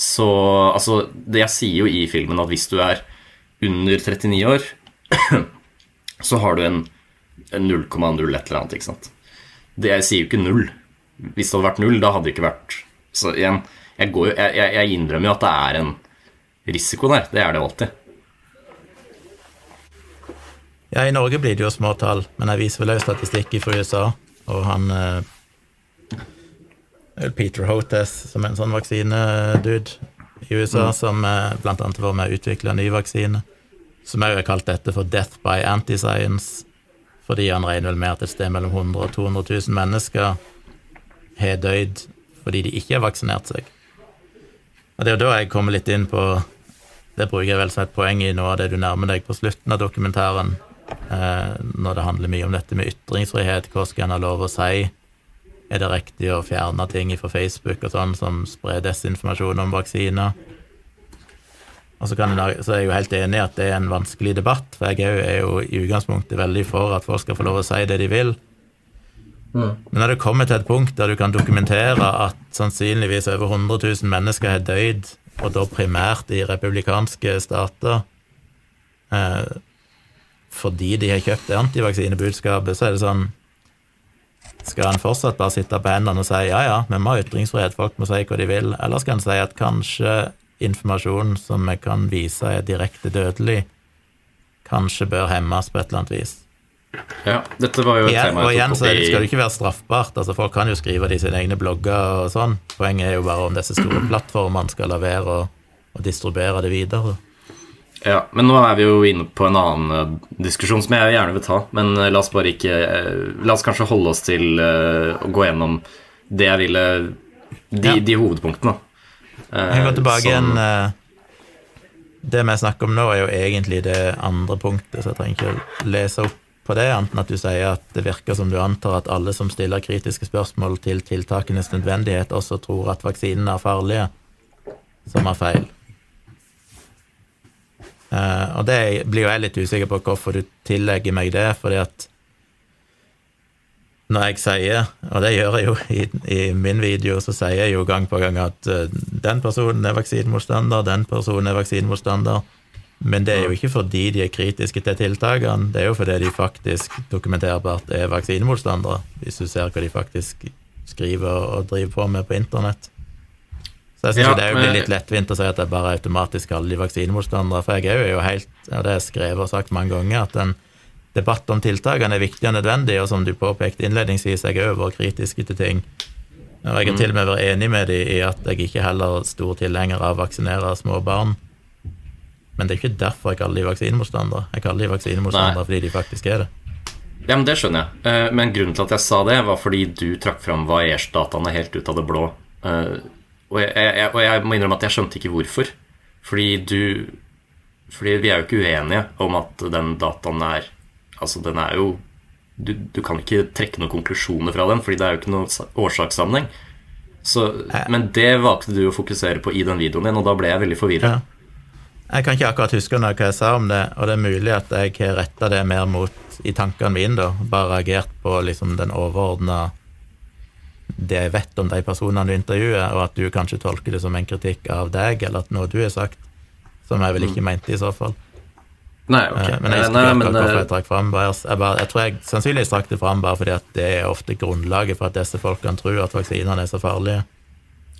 så altså, det Jeg sier jo i filmen at hvis du er under 39 år, [clears throat] så har du en, en 0,0 et eller annet, ikke sant. Det jeg sier jo ikke null. Hvis det hadde vært null, da hadde det ikke vært Så igjen, jeg, går jeg, jeg, innrømmer jo at det er en risiko der. Det er det alltid. Ja, i Norge blir det jo små tall, men jeg viser vel også statistikk fra USA, og han eh, Peter Hotes, som er en sånn vaksinedude i USA, som eh, blant annet var med å utvikle en ny vaksine, som òg har kalt dette for 'death by anti-science', fordi han regner vel med at et sted mellom 100 og 200 000 mennesker har dødd fordi de ikke har vaksinert seg. Og det er jo da jeg kommer litt inn på Det bruker jeg vel som et poeng i noe av det du nærmer deg på slutten av dokumentaren, når det handler mye om dette med ytringsfrihet, hva skal en ha lov å si? Er det riktig å fjerne ting fra Facebook og sånn som sprer desinformasjon om vaksiner? Og så, kan jeg, så er jeg jo helt enig i at det er en vanskelig debatt, for jeg er jo, er jo i utgangspunktet veldig for at folk skal få lov å si det de vil. Mm. Men når det kommer til et punkt der du kan dokumentere at sannsynligvis over 100 000 mennesker har dødd, og da primært i republikanske stater, eh, fordi de har kjøpt det antivaksinebudskapet, så er det sånn Skal en fortsatt bare sitte på hendene og si ja, ja, vi må ha ytringsfrihet, folk må si hva de vil, eller skal en si at kanskje informasjon som vi kan vise er direkte dødelig, kanskje bør hemmes på et eller annet vis? Ja, dette var jo et igjen, tema og igjen så det- skal det ikke være straffbart. altså Folk kan jo skrive det i sine egne blogger og sånn. Poenget er jo bare om disse store plattformene skal la være å distribuere det videre. Ja, men nå er vi jo inne på en annen eh, diskusjon som jeg gjerne vil ta. Men eh, la oss bare ikke eh, La oss kanskje holde oss til å gå gjennom det jeg ville De, Ja. de hovedpunktene. Jeg går tilbake som- igjen Det vi snakker om nå, er jo egentlig det andre punktet, så jeg trenger ikke å lese opp på det, annet enn at du sier at det virker som du antar at alle som stiller kritiske spørsmål til tiltakenes nødvendighet, også tror at vaksinene er farlige, som er feil. Eh, og det blir jo jeg litt usikker på hvorfor du tillegger meg det, fordi at når jeg sier, og det gjør jeg jo i, i min video, så sier jeg jo gang på gang at eh, den personen er vaksinemotstander, den personen er vaksinemotstander, men det er jo ikke fordi de er kritiske til tiltakene, det er jo fordi de faktisk dokumenterbart er vaksinemotstandere, hvis du ser hva de faktisk skriver og driver på med på internett. Så jeg syns Ja, det er blir litt lettvint å si at jeg bare automatisk kaller de vaksinemotstandere, for jeg er jo helt, og det har jeg skrevet og sagt mange ganger, at en debatt om tiltakene er viktig og nødvendig, og som du påpekte innledningsvis, jeg har òg vært kritisk til ting. Og jeg har til og med vært enig med dem i at jeg ikke heller er stor tilhenger av å vaksinere små barn. Men det er ikke derfor jeg kaller de vaksinemotstandere. Jeg kaller de vaksinemotstandere fordi de faktisk er det. Ja, men Det skjønner jeg. Eh, Men grunnen til at jeg sa det, var fordi du trakk fram Vaers-dataene helt ut av det blå. Og jeg, jeg, og jeg må innrømme at jeg skjønte ikke hvorfor. Fordi du Fordi vi er jo ikke uenige om at den dataen er Altså, den er jo du, du kan ikke trekke noen konklusjoner fra den, fordi det er jo ikke noen sa- årsakssammenheng. Så, men det valgte du å fokusere på i den videoen din, og da ble jeg veldig forvirra. Ja. Jeg kan ikke akkurat huske noe hva jeg sa om det, og det er mulig at jeg har retta det mer mot i tankene mine, da. Bare reagert på liksom den overordna det jeg vet om de personene du intervjuer, og at du kanskje tolker det som en kritikk av deg, eller at noe du har sagt, som jeg vel ikke mente i så fall. Nei, ok. Eh, Men jeg Eh, husker nei, men, hvorfor eh, jeg trakk fram Bayers. Jeg, bare, jeg tror jeg sannsynligvis trakk det fram bare fordi at det er ofte grunnlaget for at disse folkene tror at vaksinene er så farlige.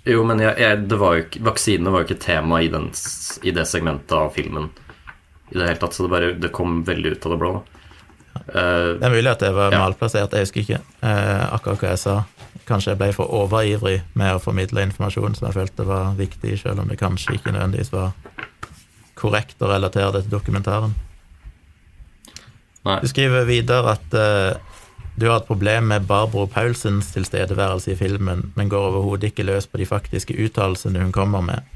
Jo, men jeg, jeg, det var jo vaksinene var jo ikke tema i, den, i det segmentet av filmen i det hele tatt, så det, bare, det kom veldig ut av det blå. Uh, Det er mulig at det var Ja. malplassert, jeg husker ikke uh, akkurat hva jeg sa. Kanskje jeg ble for overivrig med å formidle informasjon som jeg følte var viktig, selv om det kanskje ikke nødvendigvis var korrekt å relatere det til dokumentaren. nei. Du skriver videre at uh, du har et problem med Barbro Paulsens tilstedeværelse i filmen, men går overhodet ikke løs på de faktiske uttalelsene hun kommer med.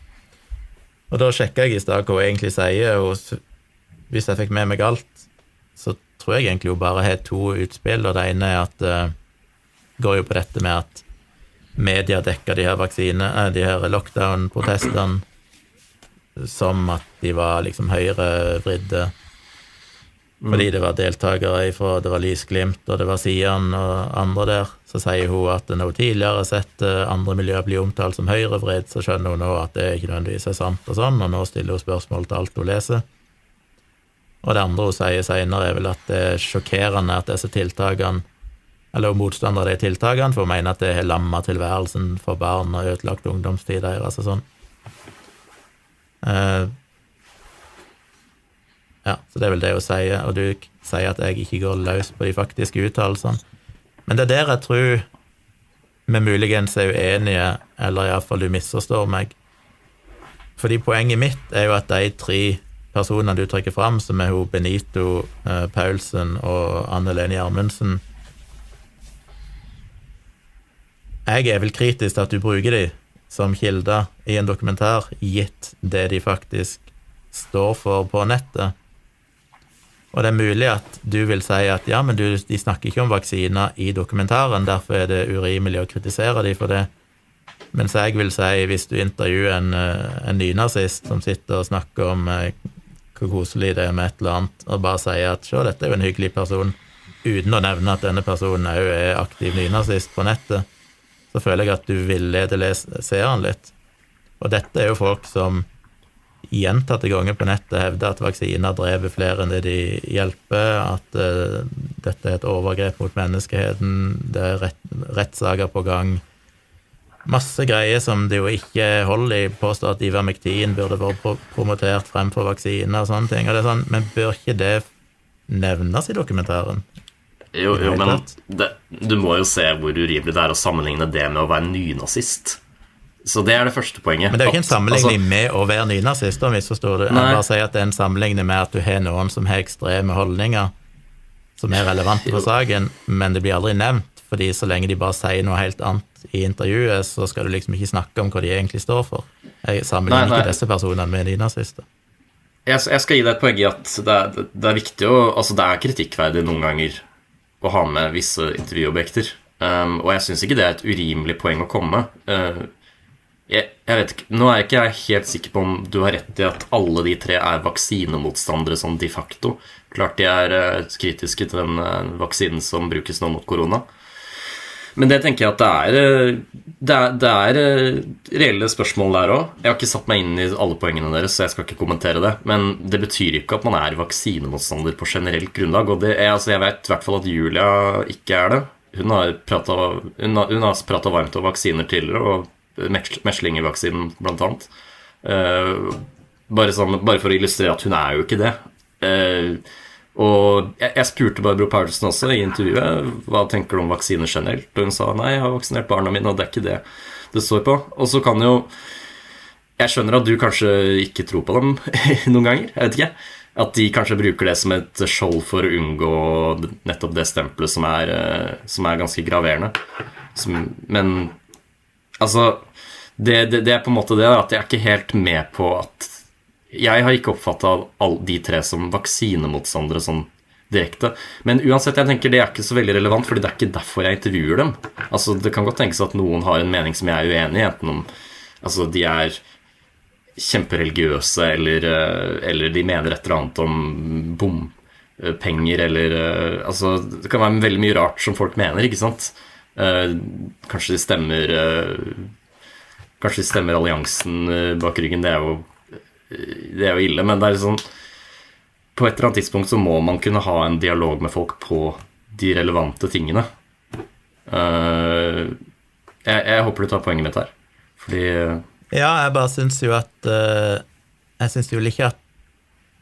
Og da sjekka jeg i stad hva hun egentlig sier, og hvis jeg fikk med meg alt, så tror jeg egentlig hun bare har to utspill, og det ene er at eh, går jo på dette med at media dekker de her vaksine, eh, de her lockdown-protestene som at de var liksom høyrevridde fordi det var deltakere ifra Det var Lysglimt, og det var Sian og andre der. Så sier hun at når hun tidligere har sett eh, andre miljøer bli omtalt som høyrevridd, så skjønner hun nå at det ikke nødvendigvis er sant og sånn, og nå stiller hun spørsmål til alt hun leser. Og det andre hun sier seinere, er vel at det er sjokkerende at disse tiltakene eller er motstander av de tiltakene, for å mene at det har lamma tilværelsen for barn og ødelagt ungdomstida deres og sånn. Uh, ja, så det er vel det hun sier, og du sier at jeg ikke går løs på de faktiske uttalelsene. Men det er der jeg tror vi muligens er uenige, eller iallfall du misforstår meg. Fordi poenget mitt er jo at de tre personene du trekker fram, som er hun Benito eh, Paulsen og Anne Lene Gjermundsen Jeg er vel kritisk til at du bruker de som kilder i en dokumentar, gitt det de faktisk står for på nettet. Og det er mulig at du vil si at ja, men du, de snakker ikke om vaksiner i dokumentaren, derfor er det urimelig å kritisere de for det. Mens jeg vil si, hvis du intervjuer en, eh, en nynazist som sitter og snakker om eh, hvor koselig det er med et eller annet, og bare sier at se, dette er jo en hyggelig person, uten å nevne at denne personen òg er aktiv nynazist på nettet, så føler jeg at du villeder seeren litt. Og dette er jo folk som gjentatte ganger på nettet hevder at vaksiner dreper flere enn det de hjelper, at uh, dette er et overgrep mot menneskeheten, det er rett, rettssaker på gang. Masse greier som det jo ikke holder i. Påstår at Ivermektin burde vært promotert fremfor vaksiner og sånne ting. Og sånn, Men bør ikke det nevnes i dokumentaren? Jo, jo men det, du må jo se hvor urimelig det er å sammenligne det med å være nynazist. Så det er det første poenget. Men det er jo ikke en sammenligning altså, med å være nynazist, om misforstår du. Jeg bare sier at det er en sammenligning med at du har noen som har ekstreme holdninger som er relevante for saken, men det blir aldri nevnt, fordi så lenge de bare sier noe helt annet i intervjuet, så skal du liksom ikke snakke om hva de egentlig står for. Jeg sammenligner nei, nei. ikke disse personene med nynazister. Jeg, jeg, skal gi deg et poeng i at det er, det er, viktig å Altså, det er kritikkverdig noen ganger å ha med visse intervjuobjekter. Um, og jeg syns ikke det er et urimelig poeng å komme. Uh, jeg, jeg, vet ikke, Nå er jeg ikke helt sikker på om du har rett i at alle de tre er vaksinemotstandere sånn de facto. Klart de er uh, kritiske til den uh, vaksinen som brukes nå mot korona. Men det tenker jeg at det er, eh, det er, det er reelle spørsmål der òg. Jeg har ikke satt meg inn i alle poengene deres, så jeg skal ikke kommentere det. Men det betyr ikke at man er vaksinemotstander på generelt grunnlag. Og er, altså jeg vet i hvert fall at Julia ikke er det. Hun har prata varmt om vaksiner tidligere. og meslingevaksinen blant annet. Uh, bare, sånn, bare, for å illustrere at hun er jo ikke det. Uh, og jeg, jeg, spurte Barbro Paulsen også i intervjuet hva tenker du om vaksiner generelt, og hun sa nei, jeg har vaksinert barna mine, og det er ikke det det står på. Og så kan jo Jeg skjønner at du kanskje ikke tror på dem [laughs] noen ganger, jeg vet ikke. At de kanskje bruker det som et skjold for å unngå nettopp det stempelet som er, eh, som er ganske graverende. Som, men Altså, det, det, det, er på en måte det at jeg er ikke helt med på at Jeg har ikke oppfatta de tre som vaksinemotstandere sånn direkte. Men uansett, jeg tenker det er ikke så veldig relevant, fordi det er ikke derfor jeg intervjuer dem. Altså, Det kan godt tenkes at noen har en mening som jeg er uenig i, enten om altså, de er kjempereligiøse, eller, eh, eller de mener et eller annet om bompenger, eller eh, Altså, det kan være veldig mye rart som folk mener, ikke sant? Eh, kanskje de stemmer Kanskje de stemmer alliansen bak ryggen. Det er jo, det er jo ille, men det er sånn På et eller annet tidspunkt så må man kunne ha en dialog med folk på de relevante tingene. jeg, jeg håper du tar poenget mitt her, fordi Ja, jeg bare syns jo at Jeg syns jo ikke at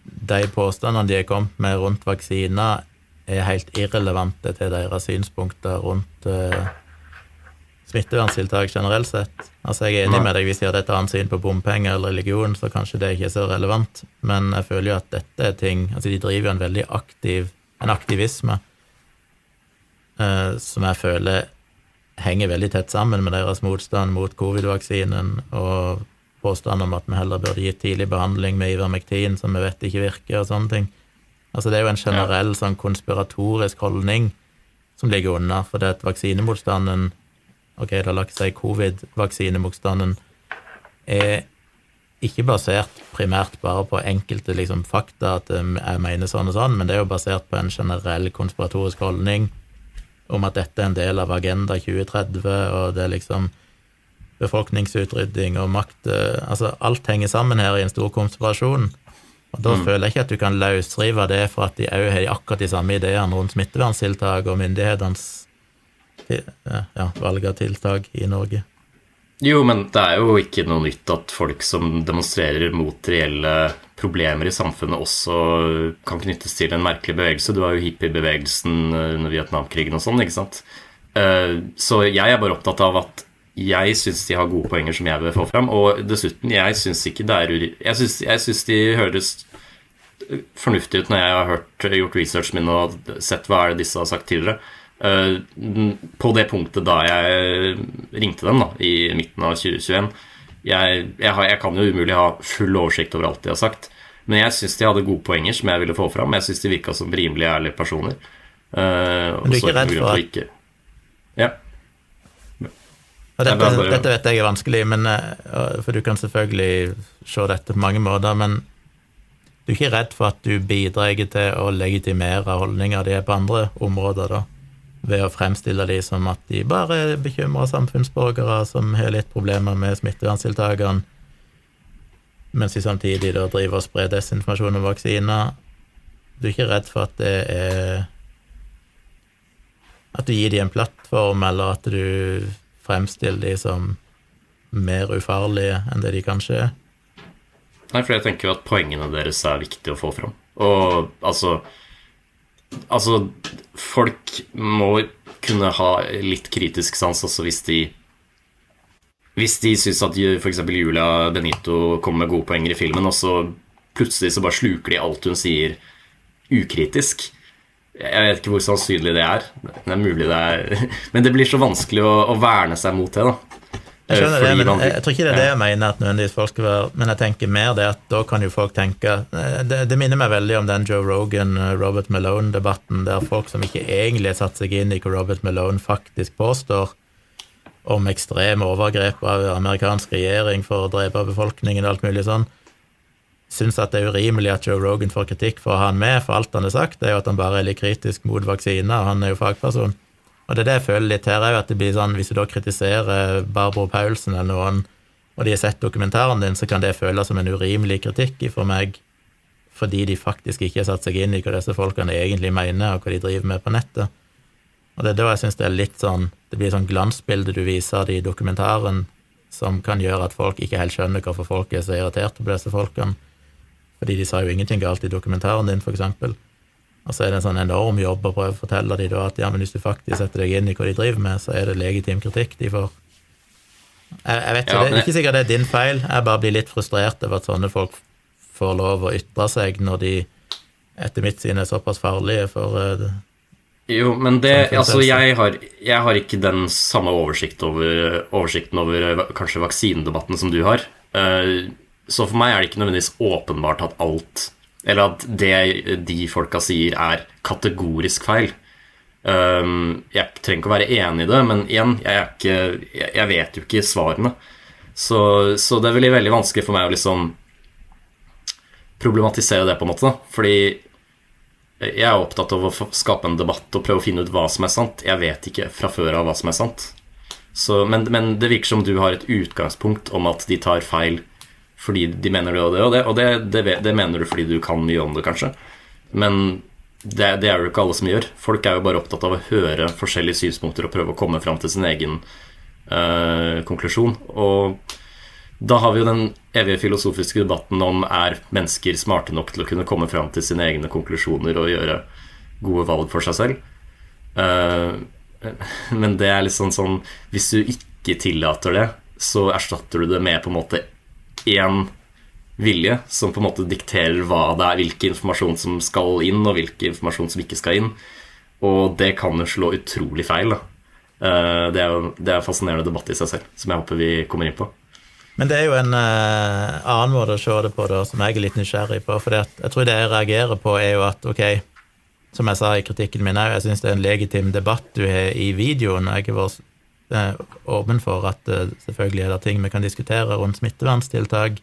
de påstandene de har kommet med rundt vaksiner, er helt irrelevante til deres synspunkter rundt uh, smitteverntiltak generelt sett. Altså, jeg er enig med deg hvis de hadde et annet syn på bompenger eller religion, så kanskje det ikke er så relevant, men jeg føler jo at dette er ting Altså, de driver jo en veldig aktiv en aktivisme eh, som jeg føler henger veldig tett sammen med deres motstand mot covid-vaksinen og påstand om at vi heller burde gitt tidlig behandling med Ivermektin, som vi vet ikke virker, og sånne ting. Altså Det er jo en generell sånn konspiratorisk holdning som ligger under, for det at vaksinemotstanden Ok, det har lagt seg covid-vaksinemotstanden er ikke basert primært bare på enkelte liksom, fakta, at um, jeg mener sånn og sånn, men det er jo basert på en generell konspiratorisk holdning om at dette er en del av Agenda 2030, og det er liksom befolkningsutrydding og makt eh, Altså, alt henger sammen her i en stor konspirasjon. Og Da mm. føler jeg ikke at du kan løsrive det for at de òg har akkurat de samme ideene rundt smitteverntiltak og myndighetenes ja, valg av tiltak i Norge. Jo, men det er jo ikke noe nytt at folk som demonstrerer mot reelle problemer i samfunnet, også kan knyttes til en merkelig bevegelse. Du har jo hippiebevegelsen under Vietnamkrigen og sånn, ikke sant. Eh, så jeg er bare opptatt av at jeg syns de har gode poenger som jeg vil få fram. Og dessuten, jeg syns ikke det er jeg syns de høres fornuftig ut når jeg har hørt, gjort researchen min og sett hva er det disse har sagt tidligere. Uh, på det punktet da jeg ringte dem da, i midten av 2021 jeg, jeg, har, jeg, kan jo umulig ha full oversikt over alt de har sagt, men jeg syns de hadde gode poenger som jeg ville få fram. Jeg syns de virka som rimelig ærlige personer. Uh, men du er ikke redd for ikke, Ja. Og dette, bare... dette, vet jeg er vanskelig, men, eh, for du kan selvfølgelig se dette på mange måter, men Du er ikke redd for at du bidrar til å legitimere holdninger de er på andre områder, da, ved å fremstille de som at de bare er bekymra samfunnsborgere som har litt problemer med smitteverntiltakene, mens de samtidig da driver og sprer desinformasjon om vaksiner. Du er ikke redd for at det er At du gir dem en plattform, eller at du fremstiller dem som mer ufarlige enn det de kanskje er? Nei, for jeg tenker at poengene deres er viktig å få fram. Og altså Altså, folk må kunne ha litt kritisk sans også hvis de Hvis de syns at f.eks. Julia Benito kommer med gode poenger i filmen, og så plutselig så bare sluker de alt hun sier ukritisk. Jeg vet ikke hvor sannsynlig det er. Det er mulig det er [laughs] Men det blir så vanskelig å, å verne seg mot det, da. Jeg skjønner det, men jeg, jeg, tror ikke det er det jeg mener at nødvendigvis folk skal være Men jeg tenker mer det at da kan jo folk tenke eh, Det, det minner meg veldig om den Joe Rogan-Robert eh, Malone-debatten, der folk som ikke egentlig har satt seg inn i hva Robert Malone faktisk påstår om ekstreme overgrep av amerikansk regjering for å drepe befolkningen og alt mulig sånn, syns at det er urimelig at Joe Rogan får kritikk for å ha han med, for alt han har sagt, det er jo at han bare er litt kritisk mot vaksiner, og han er jo fagperson. Og det er det jeg føler litt her òg, at det blir sånn hvis du da kritiserer Barbro Paulsen eller noen, og de har sett dokumentaren din, så kan det føles som en urimelig kritikk for meg, fordi de faktisk ikke har satt seg inn i hva disse folkene egentlig mener, og hva de driver med på nettet. Og det er da jeg syns det er litt sånn Det blir sånn glansbilde du viser det i dokumentaren, som kan gjøre at folk ikke helt skjønner hvorfor folk er så irriterte på disse folkene. Fordi de sa jo ingenting galt i dokumentaren din, for eksempel. Og så er det en sånn enorm jobb å prøve å fortelle dem at ja, men hvis du faktisk setter deg inn i hva de driver med, så er det legitim kritikk de får. Jeg, jeg vet ikke, ja, det er ikke sikkert det er din feil, jeg bare blir litt frustrert over at sånne folk får lov å ytre seg når de etter mitt syn er såpass farlige for uh, jo, men det Altså, jeg har, jeg har, ikke den samme oversikt over, oversikten over eh, kanskje vaksinedebatten som du har. Uh, så for meg er det ikke nødvendigvis åpenbart at alt Eller at det de folka sier, er kategorisk feil. Um, jeg trenger ikke å være enig i det, men igjen, jeg, ikke, jeg vet jo ikke svarene. Så, så, det blir veldig vanskelig for meg å liksom problematisere det, på en måte. Fordi jeg er opptatt av å skape en debatt og prøve å finne ut hva som er sant. Jeg vet ikke fra før av hva som er sant. Så, men, men, det virker som du har et utgangspunkt om at de tar feil fordi de mener det og det og det, og det, det, det mener du fordi du kan mye om det, kanskje. Men det, det, er jo ikke alle som gjør. Folk er jo bare opptatt av å høre forskjellige synspunkter og prøve å komme fram til sin egen øh, konklusjon. Og da har vi jo den evige filosofiske debatten om er mennesker smarte nok til å kunne komme fram til sine egne konklusjoner og gjøre gode valg for seg selv. Uh, [laughs] men det er litt sånn sånn Hvis du ikke tillater det, så erstatter du det med på en måte én vilje som på en måte dikterer hva det er, hvilken informasjon som skal inn, og hvilken informasjon som ikke skal inn. Og det kan jo slå utrolig feil. Da. Eh, det er jo det er en fascinerende debatt i seg selv, som jeg håper vi kommer inn på. Men det er jo en uh, annen måte å se det på, da, som jeg er litt nysgjerrig på. For jeg tror det jeg reagerer på, er jo at ok, som jeg sa i kritikken min òg, jeg syns det er en legitim debatt du har i videoen. Jeg har vært åpen for at uh, selvfølgelig er det ting vi kan diskutere rundt smitteverntiltak.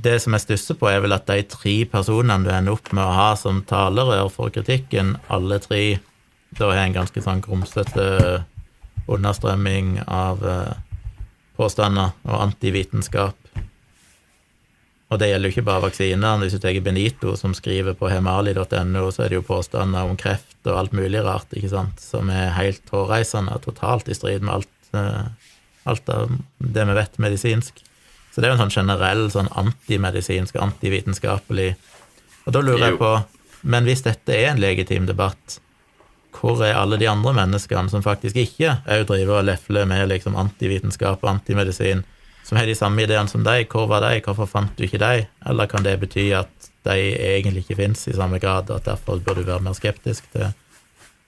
Det som jeg stusser på, er vel at de tre personene du ender opp med å ha som talerør for kritikken, alle tre da har en ganske sånn grumsete understrømming av uh, påstander og antivitenskap. Og det gjelder jo ikke bare vaksinene. Hvis du tar Benito, som skriver på hemali.no, så er det jo påstander om kreft og alt mulig rart, ikke sant, som er helt hårreisende og totalt i strid med alt, eh, alt det vi vet medisinsk. Så det er jo en sånn generell sånn antimedisinsk, antivitenskapelig Og da lurer jeg på Men hvis dette er en legitim debatt, hvor er alle de andre menneskene som faktisk ikke òg driver og lefler med liksom antivitenskap og antimedisin, som har de samme ideene som deg? Hvor var de? Hvorfor fant du ikke de? Eller kan det bety at de egentlig ikke fins i samme grad, og at derfor bør du være mer skeptisk til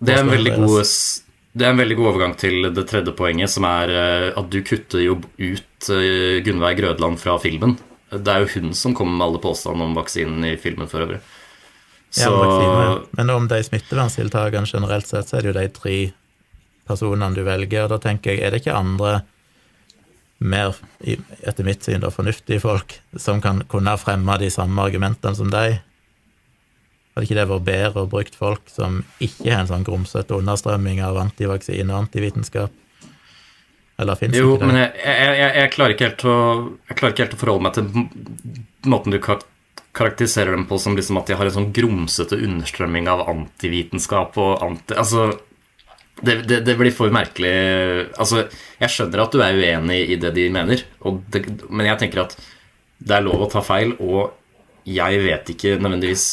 det er, god, det er en veldig god overgang til det tredje poenget, som er eh, at du kutter jo ut eh, Gunnveig Grødland fra filmen. Det er jo hun som kommer med alle påstandene om vaksinen i filmen for øvrig. Så... Ja, Men om de smitteverntiltakene generelt sett, så er det jo de tre personene du velger, og da tenker jeg, er det ikke andre mer, etter mitt syn, da, fornuftige folk som kan kunne fremme de samme argumentene som deg. Hadde ikke det vært bedre å bruke folk som ikke har en sånn grumsete understrømming av antivaksine og antivitenskap? Eller fins ikke det? Jo, men jeg, jeg, jeg, klarer å, jeg klarer ikke helt å forholde meg til måten du karakteriserer dem på som liksom at de har en sånn grumsete understrømming av antivitenskap og anti... Altså, det, det, det blir for merkelig Altså, jeg skjønner at du er uenig i det de mener, det, men jeg tenker at det er lov å ta feil, og jeg vet ikke nødvendigvis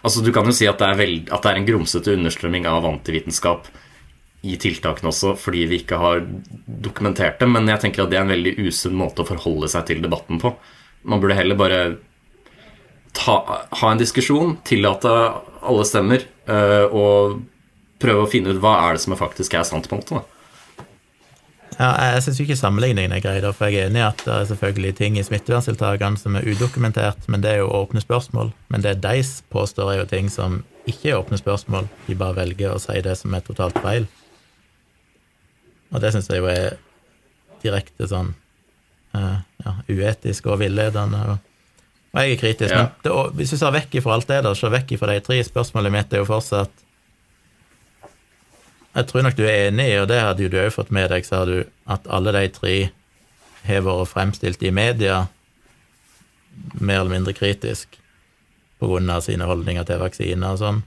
Altså, du kan jo si at det er, veld, at det er en grumsete understrømming av antivitenskap i tiltakene også, fordi vi ikke har dokumentert det. Men jeg tenker at det er en veldig usunn måte å forholde seg til debatten på. Man burde heller bare ta, ha en diskusjon, tillate alle stemmer, øh, og prøve å finne ut hva er det som faktisk er sant. på en måte. Da. Ja, jeg syns ikke sammenligningen er grei, da, for jeg er enig i at det er selvfølgelig ting i smitteverntiltakene som er udokumentert, men det er jo åpne spørsmål. Men det de påstår, er jo ting som ikke er åpne spørsmål. De bare velger å si det som er totalt feil. Og det syns jeg jo er direkte sånn uh, ja, uetisk og villedende. Og, og jeg er kritisk. Ja. Men det, hvis du ser vekk ifra alt det, da, så vekk ifra de tre spørsmålene mitt er jo fortsatt Jeg tror nok du er enig i, og det hadde jo du òg fått med deg, sa du, at alle de tre har vært fremstilt i media mer eller mindre kritisk av sine holdninger til vaksiner og sånn.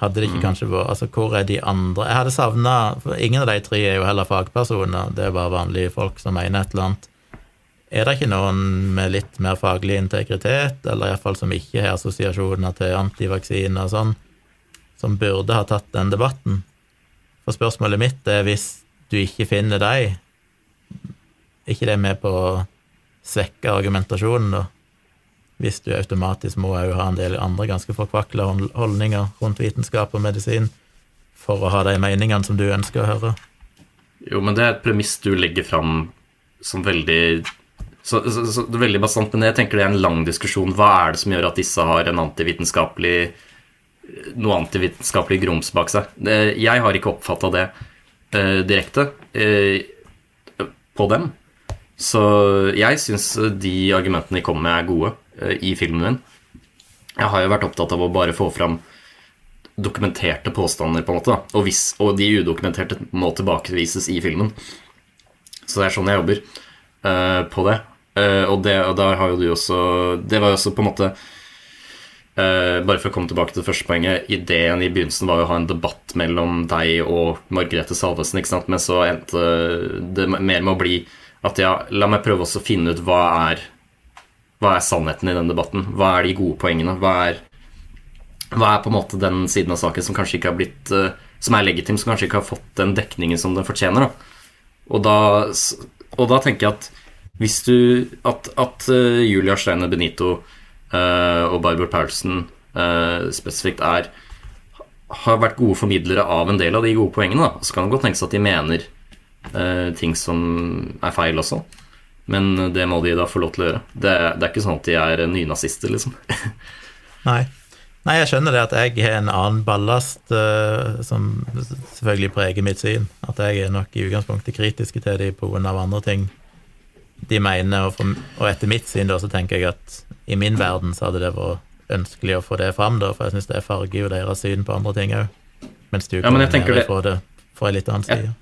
Hadde det ikke kanskje vært Altså, hvor er de andre? Jeg hadde savna ingen av de tre er jo heller fagpersoner, det er bare vanlige folk som mener et eller annet. Er det ikke noen med litt mer faglig integritet, eller iallfall som ikke har assosiasjoner til antivaksiner og sånn, som burde ha tatt den debatten? For spørsmålet mitt er hvis du ikke finner deg, er ikke det med på å svekke argumentasjonen, da? Hvis du automatisk må òg ha en del andre ganske forkvakla holdninger rundt vitenskap og medisin for å ha de meningene som du ønsker å høre. Jo, men det er et premiss du legger fram som veldig så, så, så, det er veldig bastant, men jeg tenker det er en lang diskusjon. Hva er det som gjør at disse har en antivitenskapelig noe antivitenskapelig grums bak seg? Jeg har ikke oppfatta det eh, direkte eh, på dem. Så jeg syns de argumentene de kommer med, er gode eh, i filmen min. Jeg har jo vært opptatt av å bare få fram dokumenterte påstander, på en måte. Og, hvis, og de udokumenterte må tilbakevises i filmen. Så det er sånn jeg jobber på det. Og, det. og der har jo du også Det var jo også på en måte eh, Bare for å komme tilbake til det første poenget. Ideen i begynnelsen var å ha en debatt mellom deg og Margrethe Salvesen, men så endte det mer med å bli at ja, la meg prøve å finne ut hva er hva er sannheten i den debatten? Hva er de gode poengene? Hva er, hva er på en måte den siden av saken som kanskje ikke har blitt uh, Som er legitim, som kanskje ikke har fått den dekningen som den fortjener? Da. Og, da, og da tenker jeg at hvis du At, at uh, Julia Steine Benito og Barbro Paulsen eh, spesifikt er har vært gode formidlere av en del av de gode poengene. Da. Så kan det godt tenkes at de mener eh, ting som er feil også. Men det må de da få lov til å gjøre. Det, det er ikke sånn at de er nynazister, liksom. [laughs] Nei. Nei, jeg skjønner det at jeg har en annen ballast uh, som selvfølgelig preger mitt syn. At jeg er nok i utgangspunktet kritiske til dem på grunn av andre ting de mener, og, for, og etter mitt syn da, så tenker jeg at i min verden så hadde det vært ønskelig å få det fram, da, for jeg syns det farger jo deres syn på andre ting òg. Mens du Ja, men jeg tenker det- fra det fra en litt annen side.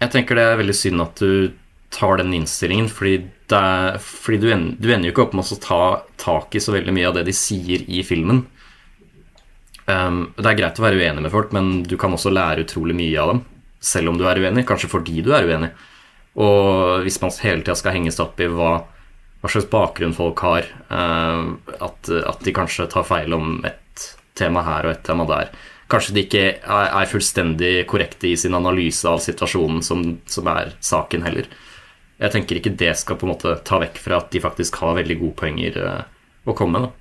Jeg tenker det er veldig synd at du tar den innstillingen, fordi, det er, fordi du, ender, du ender jo ikke opp med å ta tak i så veldig mye av det de sier i filmen. Um, det er greit å være uenig med folk, men du kan også lære utrolig mye av dem. Selv om du er uenig, kanskje fordi du er uenig. Og hvis man hele tida skal henge seg opp i hva, hva slags bakgrunn folk har, uh, at, at de kanskje tar feil om et tema her og et tema der Kanskje de ikke er, fullstendig korrekte i sin analyse av situasjonen som, som er saken heller. Jeg tenker ikke det skal på en måte ta vekk fra at de faktisk har veldig gode poenger uh, å komme med.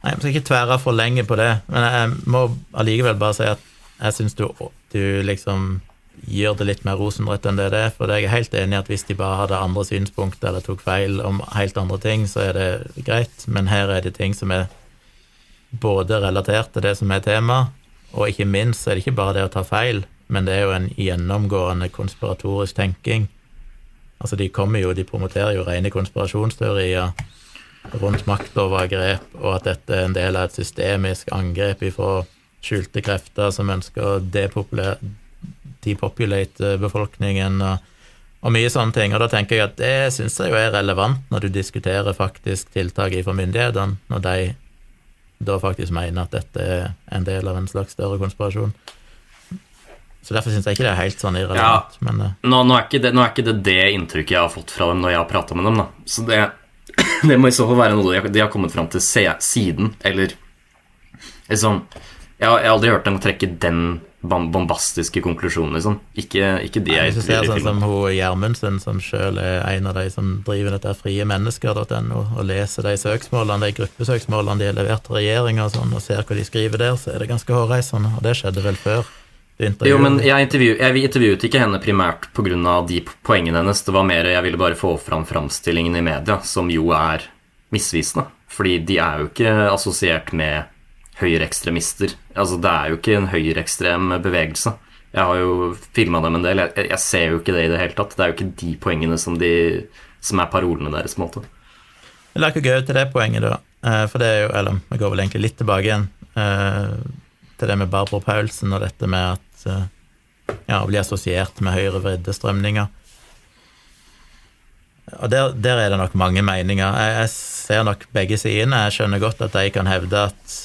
Nei, Jeg skal ikke tvære for lenge på det, men jeg må allikevel bare si at jeg syns du, du liksom gjør det litt mer rosenrødt enn det det er. For jeg er helt enig i at hvis de bare hadde andre synspunkter eller tok feil om helt andre ting, så er det greit, men her er det ting som er både relatert til det som er tema, og ikke minst er det ikke bare det å ta feil, men det er jo en gjennomgående konspiratorisk tenking Altså, de kommer jo, de promoterer jo rene konspirasjonsteorier rundt maktovergrep, og at dette er en del av et systemisk angrep ifra skjulte krefter som ønsker å depopulate befolkningen, og, mye sånne ting. Og da tenker jeg at det syns jeg jo er relevant når du diskuterer faktisk tiltak fra myndighetene, når de da faktisk mener at dette er en del av en slags større konspirasjon. Så derfor syns jeg ikke det er helt sånn irrelevant. Ja, men, uh, nå, nå, er det, nå, er ikke det, det inntrykket jeg har fått fra dem når jeg har prata med dem. da. Så det, [clears throat] det må i så fall være noe de har kommet fram til siden, eller liksom jeg jeg har aldri hørt dem trekke den bombastiske konklusjoner, sånn. Ikke, ikke det jeg tror. Sånn som Gjermundsen, som sjøl er en av de som driver dette friemennesker.no, og leser de søksmålene, de gruppesøksmålene de har levert til regjeringa og sånn, og ser hva de skriver der, så er det ganske hårreisende. Og det skjedde vel før. Jo, men jeg, intervju, jeg intervjuet ikke henne primært pga. de poengene hennes. Det var mer jeg ville bare få fram framstillingen i media, som jo er misvisende. Fordi de er jo ikke assosiert med høyreekstremister. Altså, det er jo ikke en høyreekstrem bevegelse. Jeg har jo filma dem en del. Jeg, jeg, ser jo ikke det i det hele tatt. Det er jo ikke de poengene som, de, som er parolene deres. på en måte. La oss gå til det poenget, da. Eh, for det er jo Eller vi går vel egentlig litt tilbake igjen eh, til det med Barbro Paulsen og dette med at Eh, ja, å bli assosiert med høyrevridde strømninger. Og der, der, er det nok mange meninger. Jeg, jeg, ser nok begge sidene. Jeg skjønner godt at de kan hevde at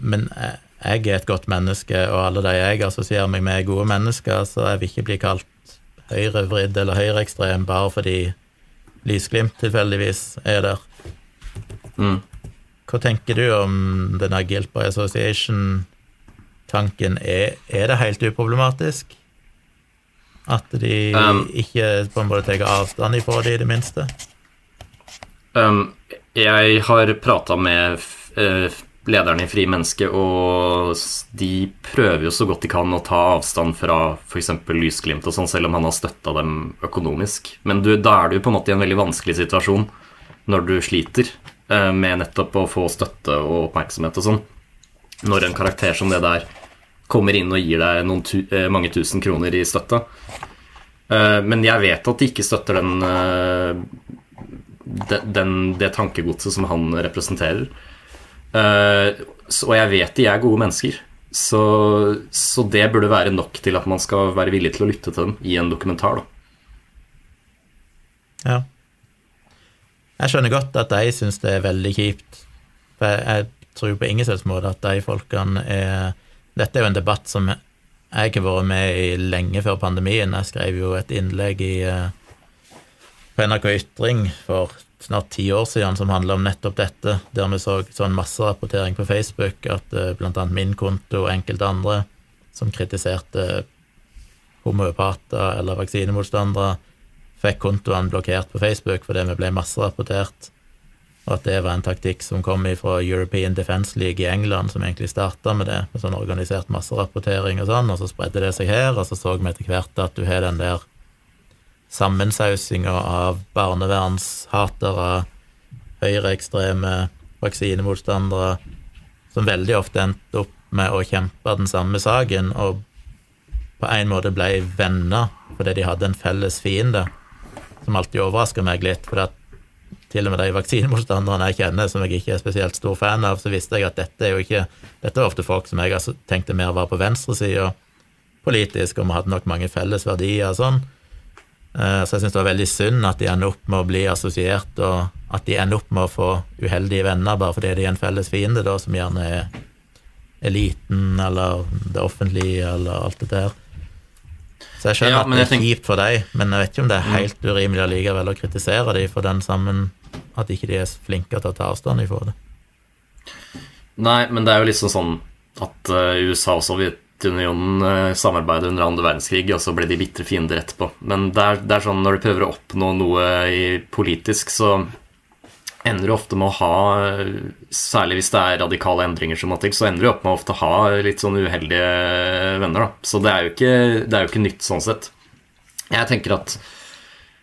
Men jeg, jeg er et godt menneske, og alle de jeg assosierer meg med, er gode mennesker, så jeg vil ikke bli kalt høyrevridd eller høyreekstrem bare fordi Lysglimt tilfeldigvis er der. Mm. Hva tenker du om denne Guilt by Association? tanken er Er det helt uproblematisk? At de um, ikke på en måte tar avstand ifra det, i det minste? Um, jeg har prata med uh, lederne i Fri Menneske, og de prøver jo så godt de kan å ta avstand fra f.eks. Lysglimt og sånn, selv om han har støtta dem økonomisk. Men du, da er du på en måte i en veldig vanskelig situasjon når du sliter uh, med nettopp å få støtte og oppmerksomhet og sånn. Når en karakter som det der kommer inn og gir deg tu, eh, mange tusen kroner i støtte. Eh, men jeg vet at de ikke støtter den, eh, den, det tankegodset som han representerer. Og jeg vet de er gode mennesker. Så, så, det burde være nok til at man skal være villig til å lytte til dem i en dokumentar. Da. Ja. Jeg skjønner godt at de syns det er veldig kjipt. For jeg tror på ingen slags måte at de folkene er dette er jo en debatt som jeg har vært med i lenge før pandemien. Jeg skrev jo et innlegg i, eh, på NRK Ytring for snart ti år siden som handla om nettopp dette, der vi så sånn masserapportering på Facebook at uh, blant annet min konto og enkelte andre som kritiserte homopater eller vaksinemotstandere, fikk kontoene blokkert på Facebook fordi vi ble masserapportert og at det var en taktikk som kom fra European Defence League i England, som egentlig starta med det, med sånn organisert masserapportering og sånn, og så spredde det seg her, og så så vi etter hvert at du har den der sammensausinga av barnevernshatere, høyreekstreme vaksinemotstandere, som veldig ofte endte opp med å kjempe den samme saken, og på en måte ble venner fordi de hadde en felles fiende, som alltid overrasker meg litt, for at til og med de vaksinemotstanderne jeg kjenner, som jeg ikke er spesielt stor fan av, så visste jeg at dette er jo ikke Dette er ofte folk som jeg tenkte mer var på venstresida politisk, og vi hadde nok mange felles verdier og sånn. Eh, så jeg syns det var veldig synd at de ender opp med å bli assosiert, og at de ender opp med å få uheldige venner bare fordi de er en felles fiende, da, som gjerne er eliten eller det offentlige eller alt det der. Så jeg skjønner ja, at det er tenk... kjipt for deg, men jeg vet ikke om det er helt urimelig allikevel å kritisere dem for den sammen at ikke de er flinke til å ta avstand ifra det. Nei, men det er jo liksom sånn at uh, USA og Sovjetunionen uh, samarbeidet under andre verdenskrig, og så ble de bitre fiender etterpå. Men det er, det er, sånn når du prøver å oppnå noe politisk, så ender du ofte med å ha Særlig hvis det er radikale endringer, som så ender du opp med å ofte ha litt sånn uheldige venner. da. Så det er jo ikke, det er jo ikke nytt sånn sett. Jeg tenker at,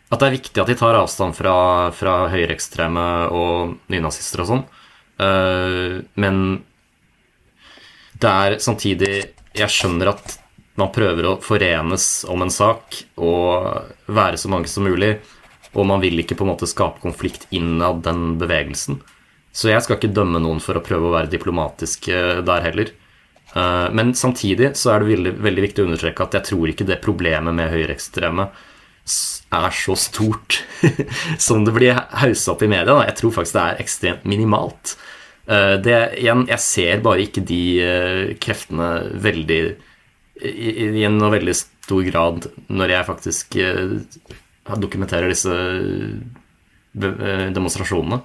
at det er viktig at de tar avstand fra, fra høyreekstreme og nynazister og sånn. Uh, men det er samtidig Jeg skjønner at man prøver å forenes om en sak og være så mange som mulig. Og man vil ikke på en måte skape konflikt innad den bevegelsen. Så jeg skal ikke dømme noen for å prøve å være diplomatisk der heller. Eh, men samtidig så er det veldig, veldig viktig å understreke at jeg tror ikke det problemet med høyreekstreme er så stort [laughs] som det blir haussa opp i media. Jeg tror faktisk det er ekstremt minimalt. Eh, det, igjen, jeg ser bare ikke de kreftene veldig i, i en veldig stor grad når jeg faktisk dokumenterer disse demonstrasjonene.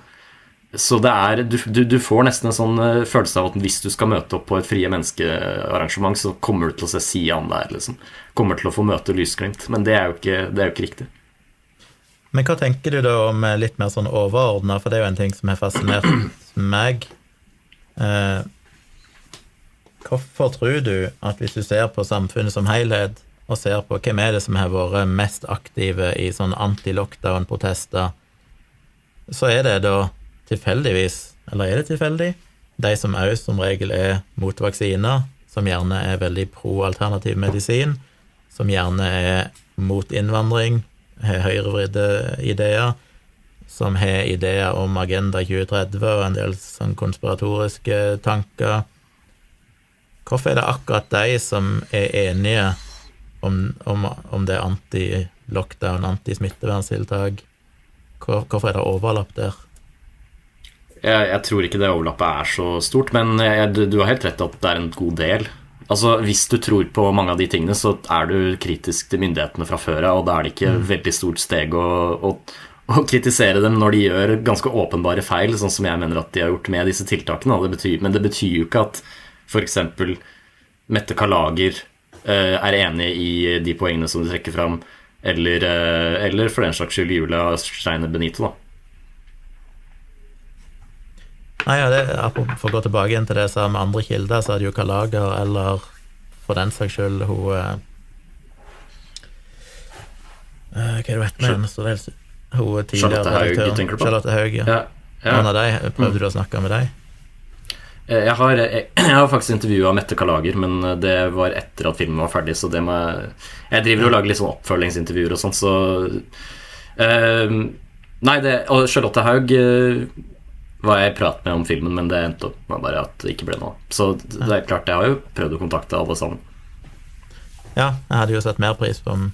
Så det er, du, du, du, får nesten en sånn eh, følelse av at hvis du skal møte opp på et Frie menneskearrangement, så kommer du til å se Sian der, liksom. Kommer til å få møte lysglimt. Men det er jo ikke, det er jo ikke riktig. Men hva tenker du da om eh, litt mer sånn overordna, for det er jo en ting som har fascinert [clears throat] meg. Eh, hvorfor tror du at hvis du ser på samfunnet som helhet, og ser på hvem er det som har vært mest aktive i sånn anti-lockdown-protester, så er det da tilfeldigvis, eller er det tilfeldig, de som òg som regel er mot vaksiner, som gjerne er veldig pro alternativ medisin, som gjerne er mot innvandring, har høyrevridde ideer, som har ideer om Agenda 2030 og en del sånn konspiratoriske tanker. Hvorfor er det akkurat de som er enige om, om, om det anti-lockdown, anti-smitteverntiltak? Hvorfor er det overlapp der? Jeg, jeg, tror ikke det overlappet er så stort, men jeg, du, har helt rett at det er en god del. Altså, Hvis du tror på mange av de tingene, så er du kritisk til myndighetene fra før av, og da er det ikke mm. veldig stort steg å, å, å, kritisere dem når de gjør ganske åpenbare feil, sånn som jeg mener at de har gjort med disse tiltakene. Det betyr, men det betyr jo ikke at f.eks. Mette Kalager uh, er enig i de poengene som du trekker fram, eller, uh, eller for den slags skyld Julia Steiner Benito. da Nei, ja, det, For å gå tilbake igjen til det jeg sa med andre kilder, så det jo Kalager eller for den saks skyld hun uh, Hva er det hun heter igjen? Hun tidligere redaktør Charlotte Haug. Ja. Ja, ja. Noen av de, Prøvde du å snakke med deg? Eh, jeg har, jeg, [clears throat] jeg har faktisk intervjua Mette Kalager, men det var etter at filmen var ferdig. Så det må jeg Jeg driver og lager litt sånn oppfølgingsintervjuer og sånn, så uh, Nei, det, og Charlotte Haug uh, var jeg i prat med om filmen, men det endte opp med bare at det ikke ble noe. Så det er klart, jeg har jo prøvd å kontakte alle sammen. Ja, jeg hadde jo satt mer pris på om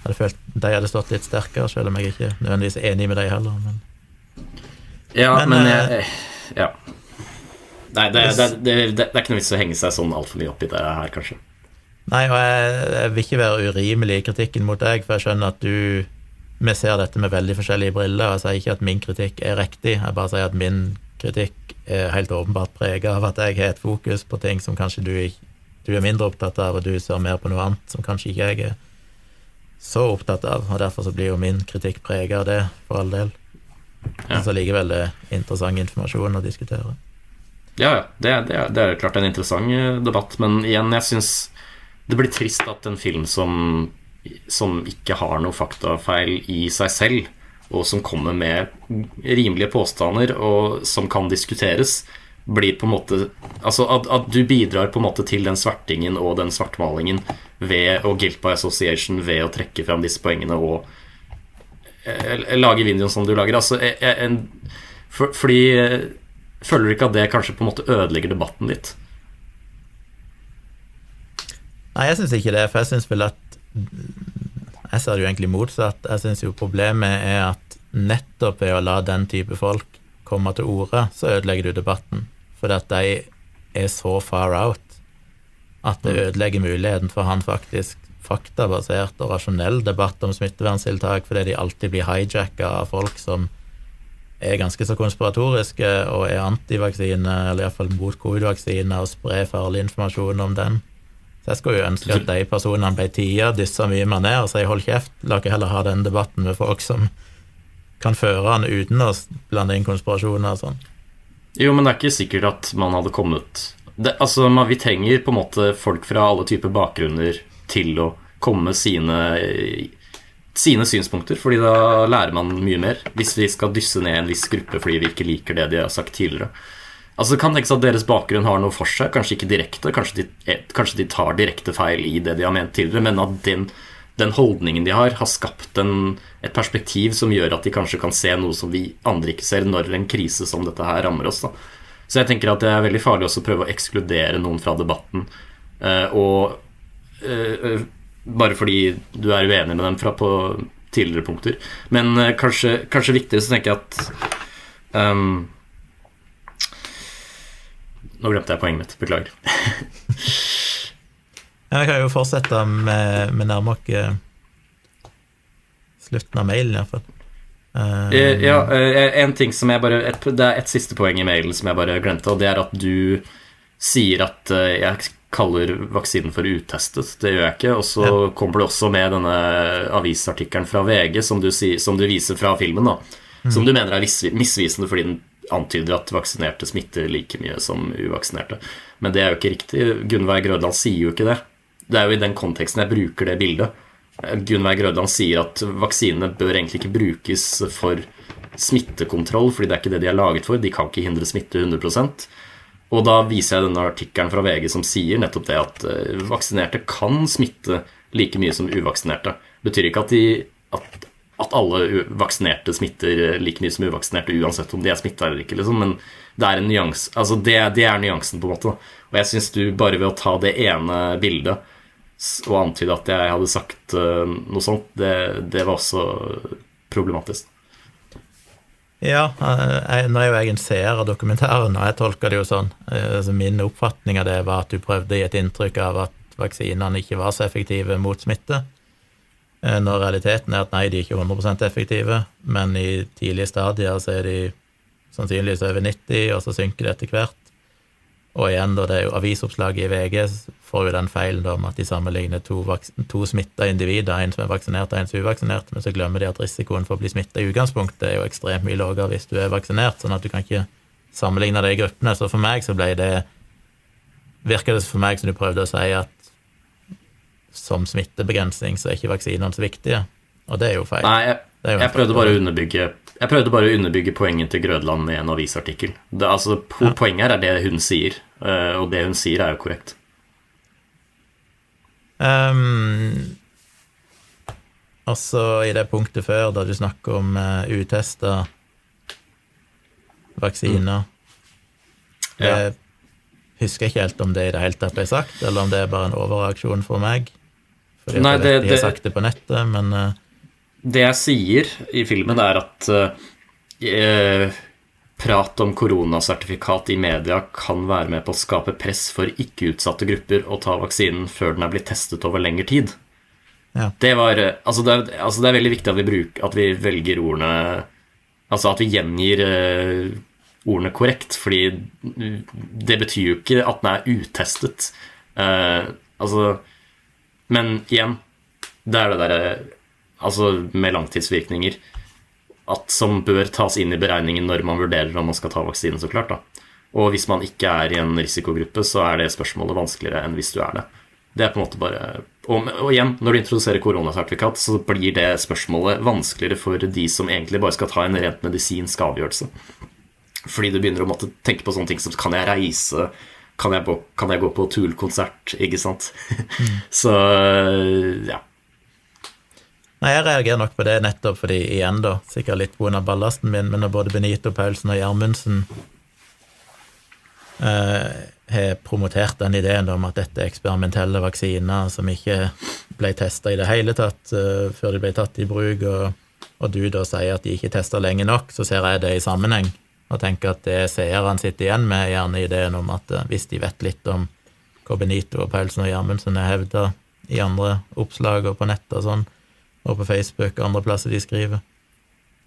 hadde følt de hadde stått litt sterkere, selv om jeg ikke nødvendigvis er enig med de heller, men Ja, men, men jeg, eh, Ja. Nei, det, det, det, det, er ikke noe vits å henge seg sånn altfor mye opp i det her, kanskje. Nei, og jeg, jeg vil ikke være urimelig i kritikken mot deg, for jeg skjønner at du vi ser dette med veldig forskjellige briller. Jeg sier ikke at min kritikk er riktig, jeg bare sier at min kritikk er helt åpenbart prega av at jeg har et fokus på ting som kanskje du, du, er mindre opptatt av, og du ser mer på noe annet som kanskje ikke jeg er så opptatt av. Og derfor så blir jo min kritikk prega av det, for all del. Ja. Men så likevel det interessant informasjon å diskutere. Ja, det, det, det er klart en interessant eh, debatt, men igjen, jeg syns det blir trist at en film som som ikke har noe faktafeil i seg selv, og som kommer med rimelige påstander, og som kan diskuteres, blir på en måte Altså at, at, du bidrar på en måte til den svertingen og den svartmalingen ved å guilt by association, ved å trekke fram disse poengene og eh, lage videoen som du lager. Altså, eh, eh, en, for, fordi Føler du ikke at det kanskje på en måte ødelegger debatten litt? Nei, jeg syns ikke det, for jeg syns vel at jeg ser det jo egentlig motsatt. Jeg syns jo problemet er at nettopp ved å la den type folk komme til orde, så ødelegger du debatten. Fordi at de er så far out at det mm. ødelegger muligheten for han faktisk faktabasert og rasjonell debatt om smitteverntiltak, fordi de alltid blir hijacka av folk som er ganske så konspiratoriske og er antivaksine, eller iallfall mot covid-vaksine, og sprer farlig informasjon om den. Så jeg skulle jo ønske at de personene ble tida, dyssa mye mer ned og sier hold kjeft, la ikke heller ha den debatten med folk som kan føre han uten å blande inn konspirasjoner og sånn. Jo, men det er ikke sikkert at man hadde kommet det, Altså, man, vi trenger på en måte folk fra alle typer bakgrunner til å komme med sine, sine synspunkter, fordi da lærer man mye mer. Hvis vi skal dysse ned en viss gruppe fordi vi ikke liker det de har sagt tidligere. Altså Det kan tenkes at deres bakgrunn har noe for seg, kanskje ikke direkte. Kanskje de, eh, kanskje de tar direkte feil i det de har ment tidligere, men at den, den holdningen de har, har skapt en, et perspektiv som gjør at de kanskje kan se noe som vi andre ikke ser, når en krise som dette her rammer oss. da Så jeg tenker at det er veldig farlig også å prøve å ekskludere noen fra debatten. Uh, og uh, bare fordi du er uenig med dem fra på tidligere punkter. Men kanskje, kanskje viktigere så tenker jeg at um, nå glemte jeg poenget mitt. Beklager. [laughs] jeg kan jo fortsette med, med nærme eh, slutten av mailen, iallfall. Uh, ja, uh, en ting som jeg bare et, Det er et siste poeng i mailen som jeg bare glemte, og det er at du sier at uh, jeg kaller vaksinen for utestet. Det gjør jeg ikke. Og så ja. kommer det også med denne avisartikkelen fra VG som du, som du viser fra filmen, da. Mm. Som du mener er misvisende fordi den antyder at vaksinerte smitter like mye som uvaksinerte. Men det er jo ikke riktig. Gunveig Grødland sier jo ikke det. Det er jo i den konteksten jeg bruker det bildet. Gunveig Grødland sier at vaksinene bør egentlig ikke brukes for smittekontroll, fordi det er ikke det de er laget for. De kan ikke hindre smitte 100% Og da viser jeg denne artikkelen fra VG som sier nettopp det at eh, vaksinerte kan smitte like mye som uvaksinerte. Betyr ikke at, de, at at alle vaksinerte smitter like mye som uvaksinerte, uansett om de er smitta eller ikke, liksom. Men det er nyans, altså det, det, er nyansen, på en måte. Og jeg syns du bare ved å ta det ene bildet og antyde at jeg hadde sagt uh, noe sånt, det, det, var også problematisk. Ja, eh, jeg, nå er jo jeg en seer av dokumentaren, og jeg tolker det jo sånn. Altså min oppfatning av det var at du prøvde å gi et inntrykk av at vaksinene ikke var så effektive mot smitte. Eh, når realiteten er at nei, de er ikke 100% effektive, men i tidlige stadier så er de sannsynligvis over 90, og så synker det etter hvert. Og igjen, da, det er jo avisoppslaget i VG får jo den feilen da, om at de sammenligner to, to smitta individer, en som er vaksinert og en som er uvaksinert, men så glemmer de at risikoen for å bli smitta i utgangspunktet er jo ekstremt mye lavere hvis du er vaksinert, sånn at du kan ikke sammenligne de gruppene. Så for meg så ble det Virker det for meg som du prøvde å si at som smittebegrensning, så er ikke vaksinene så viktige. Og det er jo feil. Nei, jeg, jeg prøvde bare å underbygge jeg prøvde bare å underbygge poenget til Grødland i en avisartikkel. Det, altså, po ja. Poenget her er det hun sier, eh, og det hun sier, er jo korrekt. Um, altså, i det punktet før, da du snakker om uh, utesta vaksiner mm. ja. Jeg husker ikke helt om det i det hele tatt ble sagt, eller om det er bare en overreaksjon for meg. Fordi Nei, det, de har sagt det på nettet, men uh, Det jeg sier i filmen, er at uh, prat om koronasertifikat i media kan være med på å skape press for ikke-utsatte grupper å ta vaksinen før den er blitt testet over lengre tid. Ja. Det, var, altså det, altså det, er veldig viktig at vi, bruk, at vi velger ordene Altså at vi gjengir ordene korrekt, fordi det betyr jo ikke at den er utestet. Uh, altså men igjen, det er det derre Altså med langtidsvirkninger at, som bør tas inn i beregningen når man vurderer om man skal ta vaksinen, så klart. da. Og hvis man ikke er i en risikogruppe, så er det spørsmålet vanskeligere enn hvis du er det. Det er på en måte bare og, og igjen, når du introduserer koronasertifikat, så blir det spørsmålet vanskeligere for de som egentlig bare skal ta en rent medisinsk avgjørelse. Fordi du begynner å måtte tenke på sånne ting som kan jeg reise kan jeg, kan jeg gå på Tool-konsert, ikke sant? Mm. [laughs] så ja. Nei, Jeg reagerer nok på det nettopp fordi, igjen, da, sikkert litt pga. ballasten min, men når både Benito Paulsen og Gjermundsen eh, har promotert den ideen om at dette er eksperimentelle vaksiner som ikke ble testa i det hele tatt eh, før de ble tatt i bruk, og, og du da sier at de ikke testa lenge nok, så ser jeg det i sammenheng og tenker at det seerne sitter igjen med, gjerne ideen om at eh, hvis de vet litt om hva Benito og Paulsen og Gjermundsen har hevda i andre oppslag og på nett og sånn, og på Facebook og andre plasser de skriver,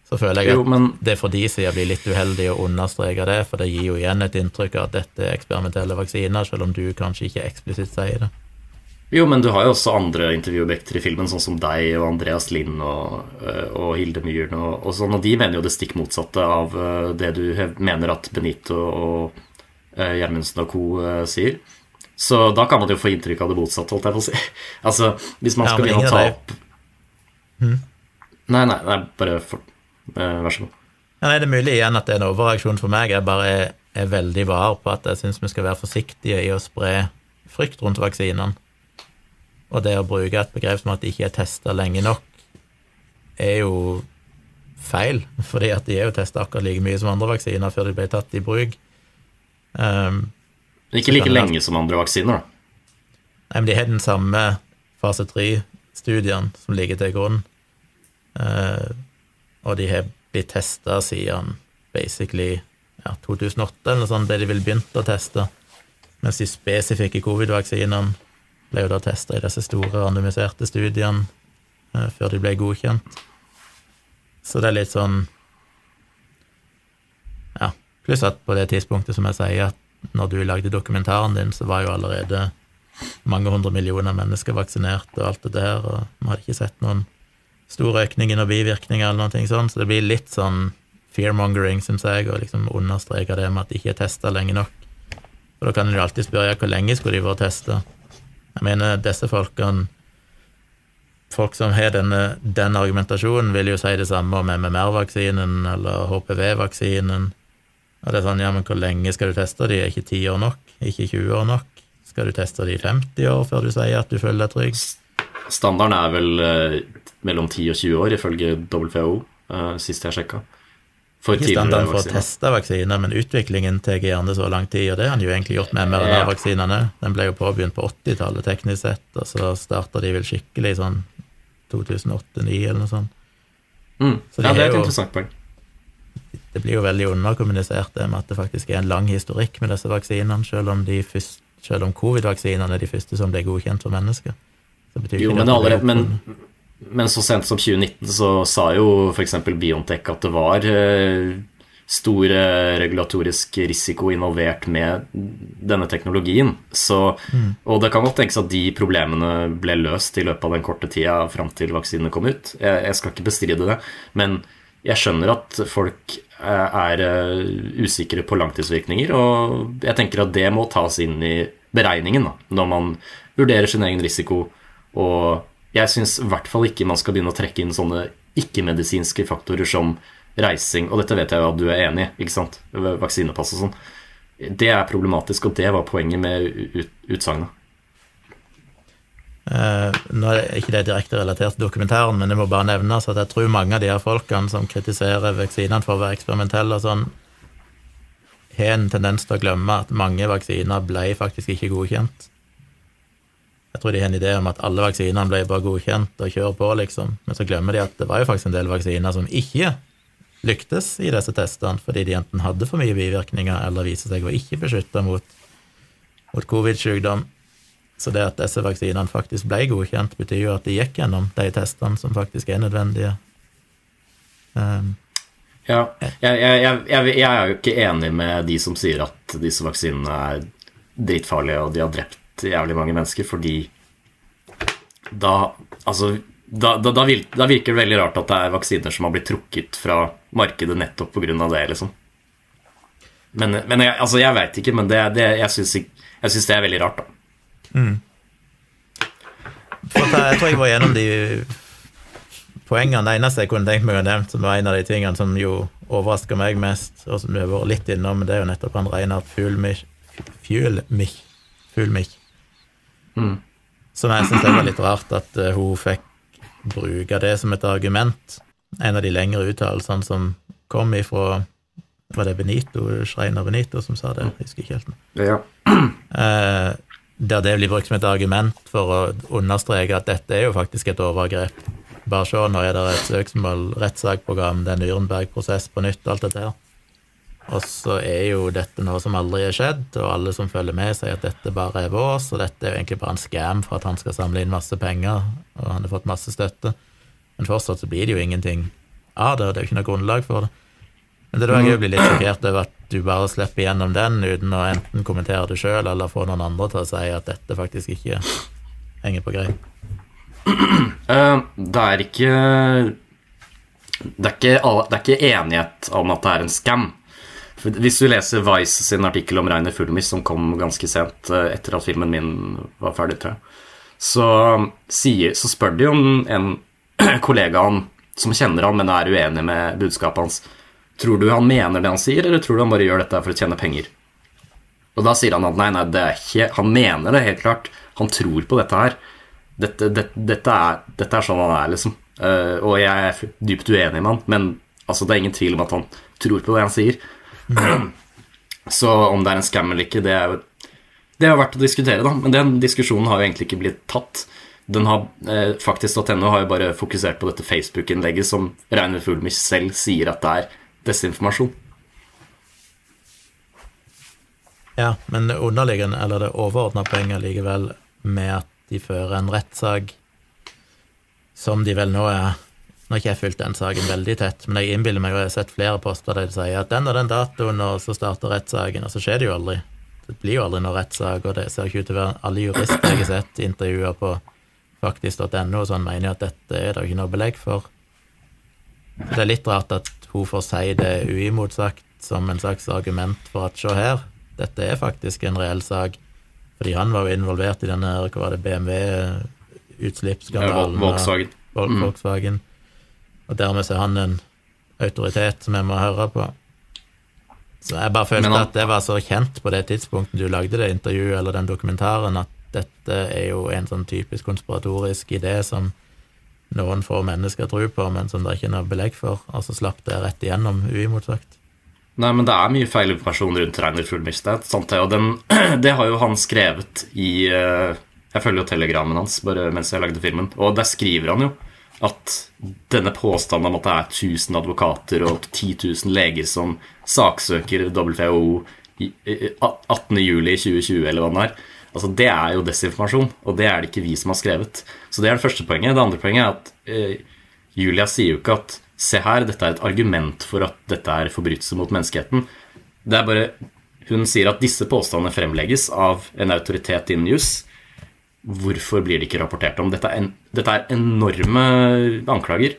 så føler jeg at jo, men... det for de sida blir litt uheldig å understreke det, for det gir jo igjen et inntrykk av at dette er eksperimentelle vaksiner, selv om du kanskje ikke eksplisitt sier det. Jo, men du har jo også andre intervjuobjekter i filmen, sånn som deg og Andreas Lind og, eh, og Hilde Myhren og, og, sånn, og de mener jo det stikk motsatte av eh, det du mener at Benito og uh, Gjermundsen og co. Sier. Så da kan man jo få inntrykk av det motsatte, holdt jeg på å si. [laughs] altså, hvis man skal begynne å ta opp hmm? Nei, nei, nei, bare for, vær så god. Ja, nei, Det er mulig igjen at det er en overreaksjon for meg. Jeg bare er veldig var på at jeg syns vi skal være forsiktige i å spre frykt rundt vaksinene. Og det å bruke et begrep som at de ikke er testa lenge nok, er jo feil, [laughs] fordi at de er jo testa akkurat like mye som andre vaksiner før de ble tatt i bruk. Um, ikke like lenge som andre vaksiner, da. Nei, men de har den samme fase tre-studien som ligger til grunn, uh, og de har blitt testa siden basically ja, 2008 eller sånt, det de ville begynt å teste, mens de spesifikke covid-vaksinene ble jo da testa i disse store randomiserte studiene eh, før de ble godkjent. Så det er litt sånn Ja, pluss at på det tidspunktet, som jeg sier, at når du lagde dokumentaren din, så var jo allerede mange hundre millioner mennesker vaksinert og alt det der, og vi hadde ikke sett noen stor økning i noen bivirkninger eller noe sånt, så det blir litt sånn fearmongering, syns jeg, å liksom understreke det med at de ikke er testa lenge nok. For da kan en jo alltid spørre ja, hvor lenge skulle de vært testa? Jeg mener, disse folkene Folk som har denne, den argumentasjonen, vil jo si det samme om MMR-vaksinen eller HPV-vaksinen. Og det er sånn, ja, men hvor lenge skal du teste de? Er ikke 10 år nok? Ikke 20 år nok? Skal du teste de i 50 år før du sier at du føler deg trygg? Standarden er vel eh, mellom 10 og 20 år, ifølge WHO, eh, sist jeg sjekka. For standarden for å teste vaksiner, men utviklingen tar gjerne så lang tid, og det har han jo egentlig gjort med mRNA-vaksinene. Den ble jo påbegynt på 80-tallet teknisk sett, og så starta de vel skikkelig sånn 2008-2009 eller noe sånt. Mm. Så ja, det er et jo, interessant poeng. Det blir jo veldig underkommunisert det med at det faktisk er en lang historikk med disse vaksinene, selv om, først, selv om covid-vaksinene er de første som ble godkjent for mennesker. jo, men, allerede, men, men så sent som 2019 så sa jo f.eks. Biontech at det var eh, stor regulatorisk risiko involvert med denne teknologien. Så, mm. Og det kan godt tenkes at de problemene ble løst i løpet av den korte tida fram til vaksinene kom ut. Jeg, jeg, skal ikke bestride det, men jeg skjønner at folk eh, er eh, usikre på langtidsvirkninger, og jeg tenker at det må tas inn i beregningen da, når man vurderer sin egen risiko. Og jeg syns i hvert fall ikke man skal begynne å trekke inn sånne ikke-medisinske faktorer som reising, og dette vet jeg jo at du er enig i, ikke sant, vaksinepass og sånn. Det er problematisk, og det var poenget med ut, utsagnet. Uh, nå er det ikke det direkte relatert til dokumentæren, men det må bare nevnes at jeg tror mange av de her folkene som kritiserer vaksinene for å være eksperimentelle og sånn, har en tendens til å glemme at mange vaksiner ble faktisk ikke godkjent. Jeg tror de har en idé om at alle vaksinene ble bare godkjent og kjør på, liksom, men så glemmer de at det var jo faktisk en del vaksiner som ikke lyktes i disse testene fordi de enten hadde for mye bivirkninger eller viser seg å ikke beskytte mot, mot covid-sykdom. Så det at disse vaksinene faktisk ble godkjent, betyr jo at de gikk gjennom de testene som faktisk er nødvendige. Um, ja, jeg, jeg, jeg, jeg, er jo ikke enig med de som sier at disse vaksinene er dritfarlige og de har drept jævlig mange mennesker, fordi da Altså, da, da, da, virker det veldig rart at det er vaksiner som har blitt trukket fra markedet nettopp pga. det, liksom. Men, men jeg, altså, jeg veit ikke, men det, det, jeg syns det er veldig rart, da. Mm. For jeg tror jeg var gjennom de poengene. Det eneste jeg kunne tenkt meg å nevne, som var en av de tingene som jo overraska meg mest, og som du har vært litt innom, det er jo nettopp han Reinhard Fuglmich, Fuglmich. Mm. Som jeg syns var litt rart at uh, hun fikk bruke det som et argument. En av de lengre uttalelsene som kom ifra Var det Benito, Schreiner Benito som sa det? Jeg husker ikke helt. Ja. Eh, der det blir brukt som et argument for å understreke at dette er jo faktisk et overgrep. Bare se, nå er det et søksmål, rettssakprogram, det er Nürnberg-prosess på nytt, alt dette her. Og så er jo dette noe som aldri er skjedd, og alle som følger med, sier at dette bare er vårs, og dette er jo egentlig bare en scam for at han skal samle inn masse penger, og han har fått masse støtte. Men fortsatt så blir det jo ingenting av det, og det er jo ikke noe grunnlag for det. Men det er da jeg blir litt sjokkert over at du bare slipper gjennom den uten å enten kommentere det sjøl eller få noen andre til å si at dette faktisk ikke henger på greip. Det ikke det er, ikke, det er ikke enighet om at det er en scam. Hvis du leser Vice sin artikkel om Reiner Fulmis, som kom ganske sent eh, etter at filmen min var ferdig, tror jeg, så, sier, så spør de om en [clears throat] kollega han som kjenner han, men er uenig med budskapet hans. Tror du han mener det han sier, eller tror du han bare gjør dette for å tjene penger? Og da sier han at nei, nei, det er ikke Han mener det helt klart. Han tror på dette her. Dette, dette, dette, er, dette er, sånn han er, liksom. Uh, og jeg er dypt uenig med han, men altså, det er ingen tvil om at han tror på det han sier. [clears throat] Så om det er en scam eller ikke, det er jo det har vært å diskutere, da. Men den diskusjonen har jo egentlig ikke blitt tatt. Den har, eh, Faktisk.no har jo bare fokusert på dette Facebook-innlegget som Reiner Fuglmich selv sier at det er desinformasjon. Ja, men det underliggende, eller det overordna poenget likevel med at de fører en rettssak som de vel nå er Nå har ikke jeg fulgt den saken veldig tett, men jeg innbiller meg, og jeg har sett flere poster der de sier at den og den datoen, og så starter rettssaken, og så skjer det jo aldri. Det blir jo aldri noen rettssak, og det ser ikke ut til å være alle jurister jeg har sett intervjuer på faktisk.no, og sånn mener at dette er det ikke noe belegg for. Det er litt rart at hun får si det uimotsagt som en slags argument for at se her, dette er faktisk en reell sak. Fordi han var jo involvert i denne hva var det, BMW-utslippsskandalen. Volkswagen. Mm. Volkswagen. Og dermed er han en autoritet som jeg må høre på. Så jeg bare følte han, at det var så kjent på det tidspunktet du lagde det intervjuet eller den dokumentaren, at dette er jo en sånn typisk konspiratorisk idé som noen få mennesker tror på, men som det er ikke er noe belegg for, og så slapp det rett igjennom uimotsagt. Nei, men det er mye feilinformasjon rundt Reiner Fuglmistad. Og den, [clears throat] det har jo han skrevet i eh, Jeg følger jo telegrammen hans bare mens jeg lagde filmen, og der skriver han jo at denne påstanden om at det er 1000 advokater og 10 000 leger som saksøker WHO 18.07.2020, eller hva det er, altså det er jo desinformasjon, og det er det ikke vi som har skrevet. Så det er det første poenget. Det andre poenget er at eh, Julia sier jo ikke at Se her, dette er et argument for at dette er forbrytelse mot menneskeheten. Det er bare Hun sier at disse påstandene fremlegges av en autoritet innen juss. Hvorfor blir det ikke rapportert om? Dette er, en, dette er enorme anklager.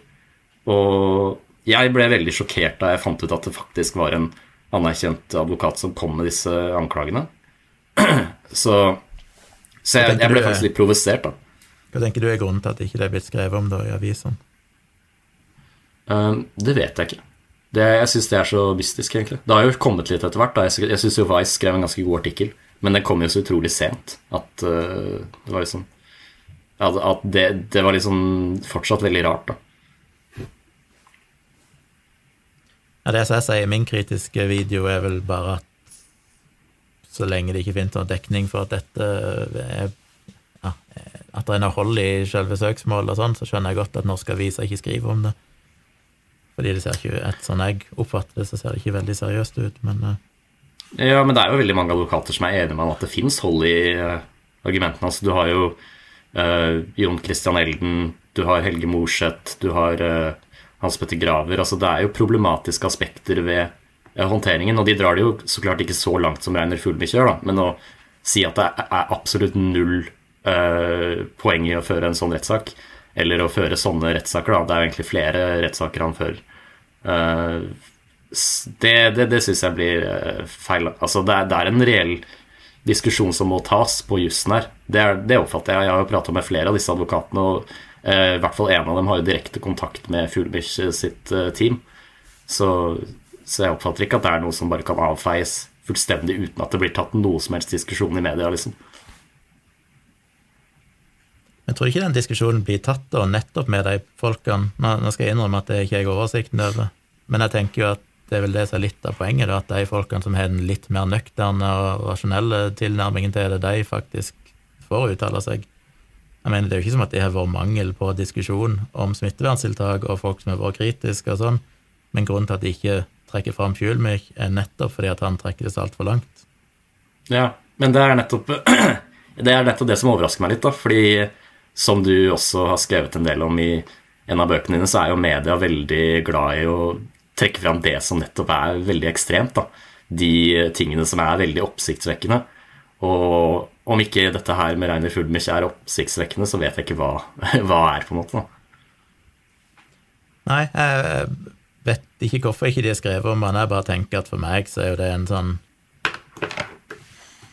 Og jeg ble veldig sjokkert da jeg fant ut at det faktisk var en anerkjent advokat som kom med disse anklagene. [clears throat] Så, så jeg, jeg, ble faktisk litt provosert, da. Hva tenker du er grunnen til at det ikke er blitt skrevet om da i avisene? Um, det vet jeg ikke. Det, jeg syns det er så mystisk, egentlig. Det har jo kommet litt etter hvert. Da. Jeg, jeg syns jo Vice skrev en ganske god artikkel, men den kom jo så utrolig sent at uh, det var liksom At, at det, det, var liksom fortsatt veldig rart, da. Ja, det jeg sier i min kritiske video, er vel bare at så lenge det ikke finnes noen dekning for at dette er ja, At det er noe hold i selve søksmålet og sånn, så skjønner jeg godt at norske aviser ikke skriver om det. Fordi det ser ikke et sånn jeg oppfatter det, så ser det ikke veldig seriøst ut, men uh. Ja, men det er jo veldig mange advokater som er enige med at det fins hold i uh, argumentene. Altså, du har jo uh, Jon Christian Elden, du har Helge Morseth, du har Hans Petter Graver. Altså, det er jo problematiske aspekter ved håndteringen, og de drar det jo så klart ikke så langt som Reiner Fuglmich gjør, da, men å si at det er absolutt null poeng i å føre en sånn rettssak, eller å føre sånne rettssaker. Det er jo egentlig flere rettssaker han fører. Uh, det det, det syns jeg blir eh, feil. Altså, det er, det er, en reell diskusjon som må tas på jussen her. Det, er, det, oppfatter jeg. Jeg har jo prata med flere av disse advokatene, og eh, i hvert fall en av dem har jo direkte kontakt med Fuglebich sitt eh, team. Så, så, jeg oppfatter ikke at det er noe som bare kan avfeies fullstendig uten at det blir tatt noe som helst diskusjon i media, liksom. Jeg tror ikke den diskusjonen blir tatt da, nettopp med de folkene. Nå skal jeg innrømme at det ikke jeg har oversikten over, men jeg tenker jo at det er vel det som er litt av poenget, da, at de folkene som har den litt mer nøkterne og rasjonelle tilnærmingen til det, de faktisk får uttale seg. Jeg mener, Det er jo ikke som at det har vært mangel på diskusjon om smitteverntiltak og folk som har vært kritiske og sånn, men grunnen til at de ikke trekker fram Fuelmich, er nettopp fordi at han trekker det så altfor langt. Ja, men det er nettopp [clears throat] det er nettopp det som overrasker meg litt, da, fordi som du også har skrevet en del om i en av bøkene dine, så er jo media veldig glad i å trekke fram det som nettopp er veldig ekstremt. da. De tingene som er veldig oppsiktsvekkende. Og om ikke dette her med Reiner Fulmich er oppsiktsvekkende, så vet jeg ikke hva, [laughs] hva er, på en måte. da. Nei, jeg vet ikke hvorfor ikke de har skrevet om han. Jeg bare tenker at for meg så er jo det en sånn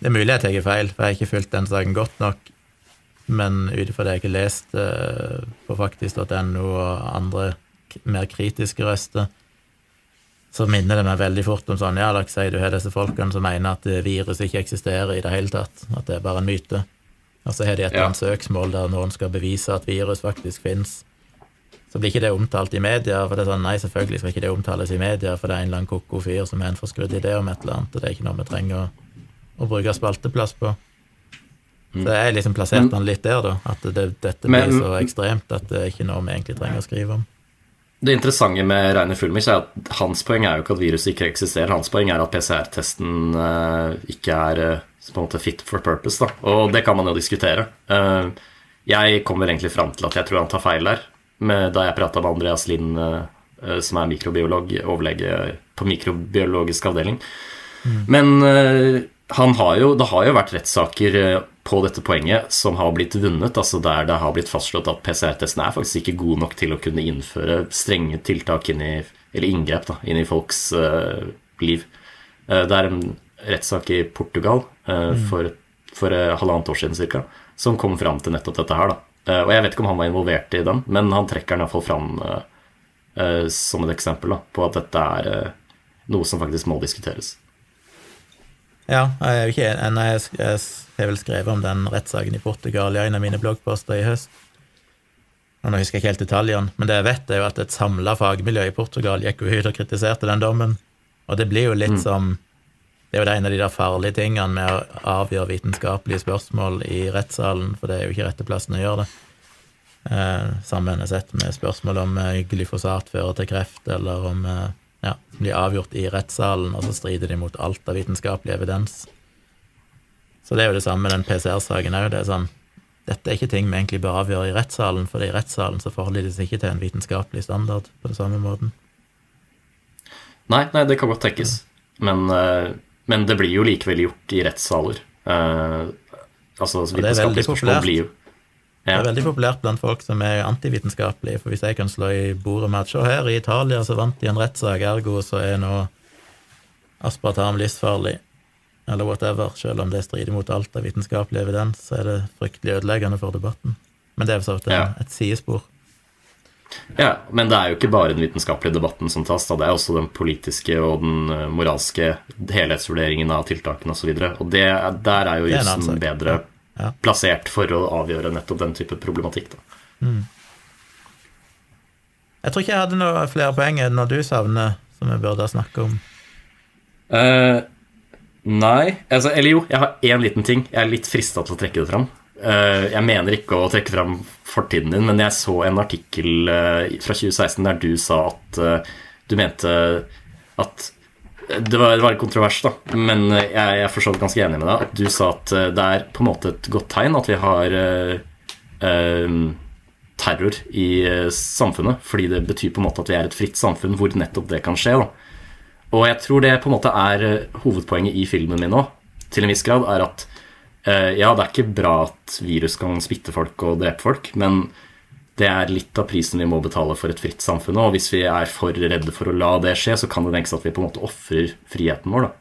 Det er mulig jeg tar feil, for jeg har ikke fulgt den saken godt nok men ut ifra det jeg har lest uh, på faktisk.no og andre mer kritiske røster, så minner det meg veldig fort om sånn Ja, la oss si du har disse folkene som mener at virus ikke eksisterer i det hele tatt, at det er bare en myte. Og så har de et annet søksmål der noen skal bevise at virus faktisk fins. Så blir ikke det omtalt i media, for det er sånn nei, selvfølgelig skal ikke det omtales i media, for det er en eller annen ko-ko fyr som har en forskrudd idé om et eller annet, og det er ikke noe vi trenger å, å bruke spalteplass på. Så jeg liksom plasserte han litt der, da, at det, dette Men- så ekstremt at det er ikke noe vi egentlig trenger å skrive om. Det interessante med Reine Fulmich er at hans poeng er jo ikke at viruset ikke eksisterer. Hans poeng er at PCR-testen eh, ikke er eh, på en måte fit for purpose. Da. Og det kan man jo diskutere. Eh, jeg kommer egentlig fram til at jeg tror han tar feil der. Med, da jeg prata med Andreas Lind, som er mikrobiolog, overlege på mikrobiologisk avdeling. Men eh, han har jo, det har jo vært rettssaker eh, på dette poenget som har blitt vunnet, altså der det har blitt fastslått at PCR-testen er faktisk ikke god nok til å kunne innføre strenge tiltak inn i, eller inngrep da, inn i folks uh, liv. Uh, det er en rettssak i Portugal eh, for, for eh, halvannet år siden ca. som kom fram til nettopp dette her. da. Og Jeg vet ikke om han var involvert i den, men han trekker den iallfall fram som et eksempel da, på at dette er noe som faktisk må diskuteres. Ja, jeg er jo ikke en, jeg, jeg har vel skrevet om den rettssaken i Portugal i en av mine bloggposter i høst. Og Nå husker jeg ikke helt detaljene, men det jeg vet, er jo at et samla fagmiljø i Portugal gikk ut og kritiserte den dommen. Og det blir jo litt som Det er jo det en av de der farlige tingene med å avgjøre vitenskapelige spørsmål i rettssalen, for det er jo ikke rette plassen å gjøre det. Eh, sammen har sett med spørsmål om eh, glyfosat fører til kreft, eller om eh, ja, blir avgjort i rettssalen, og så strider de mot alt av vitenskapelig evidens. Så det er jo det samme med den PCR-saken òg. Det er sånn Dette er ikke ting vi egentlig bør avgjøre i rettssalen, for i rettssalen så forholder de seg ikke til en vitenskapelig standard på den samme måten. Nei, nei, det kan godt tenkes. Men, eh, men det blir jo likevel gjort i rettssaler. Uh, altså, vitenskapelige spørsmål blir jo Det er veldig populært blant folk som er antivitenskapelige, for hvis jeg kan slå i bordet med at se her, i Italia så vant de en rettssak, ergo så er nå aspartam livsfarlig, eller whatever, selv om det strider mot alt av vitenskapelig evidens, så er det fryktelig ødeleggende for debatten. Men det er for så vidt Ja. et sidespor. ja, men det er jo ikke bare den vitenskapelige debatten som tas, da. det er også den politiske og den eh, moralske helhetsvurderingen av tiltakene osv. Og, så og det, der er jo jussen bedre Ja. plassert for å avgjøre nettopp den type problematikk. Da. Jeg tror ikke jeg hadde noe flere poeng enn når du savner, som jeg burde snakke om. Uh, nei altså, Eller jo, jeg har én liten ting. Jeg er litt frista til å trekke det fram. Uh, jeg mener ikke å trekke fram fortiden din, men jeg så en artikkel uh, fra 2016 der du sa at du mente at det var, det var kontrovers, da, men eh, jeg, jeg er for ganske enig med deg. At du sa at eh, det er på en måte et godt tegn at vi har eh, eh, terror i samfunnet, fordi det betyr på en måte at vi er et fritt samfunn hvor nettopp det kan skje. da. Og jeg tror det på en måte er hovedpoenget i filmen min òg, til en viss grad, er at eh, ja, det er ikke bra at virus kan smitte folk og drepe folk, men det er litt av prisen vi må betale for et fritt samfunn. Og hvis vi er for redde for å la det skje, så kan det tenkes at vi på en måte ofrer friheten vår. da.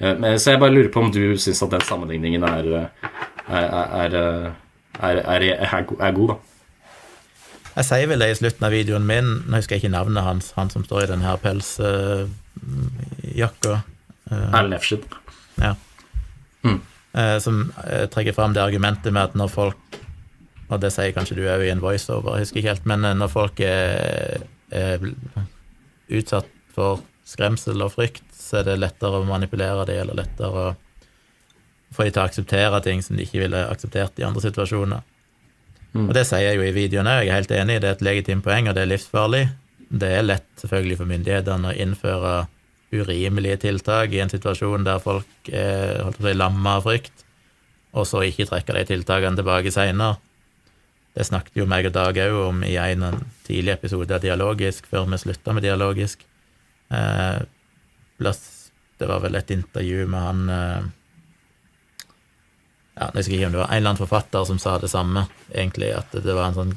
Eh, Så jeg bare lurer på om du syns at den sammenligningen er, eh, er, er, er, er, er, er, er god, da. Jeg sier vel det i slutten av videoen min, nå husker jeg ikke navnet hans, han som står i den her pelsjakka, Erlend Efsjid. ja. Mm. Eh, som eh, trekker fram det argumentet med at når folk Og det sier kanskje du òg i en voiceover, jeg husker ikke helt, men eh, når folk er, er utsatt for skremsel og frykt, så er det lettere å manipulere dem, eller lettere å få dem til å akseptere ting som de ikke ville akseptert i andre situasjoner. Og det sier jeg jo i videoen òg, jeg er helt enig, det er et legitimt poeng, og det er livsfarlig. Det er lett selvfølgelig for myndighetene å innføre urimelige tiltak i en situasjon der folk er holdt på å si, lamma av frykt, og så ikke trekker de tiltakene tilbake seinere. Det snakket jo meg og Dag òg om i en tidlig episode av Dialogisk, før vi slutta med Dialogisk. Eh, det var vel et intervju med han eh, ja, Jeg husker ikke om det var en eller annen forfatter som sa det samme, egentlig, at det var en sånn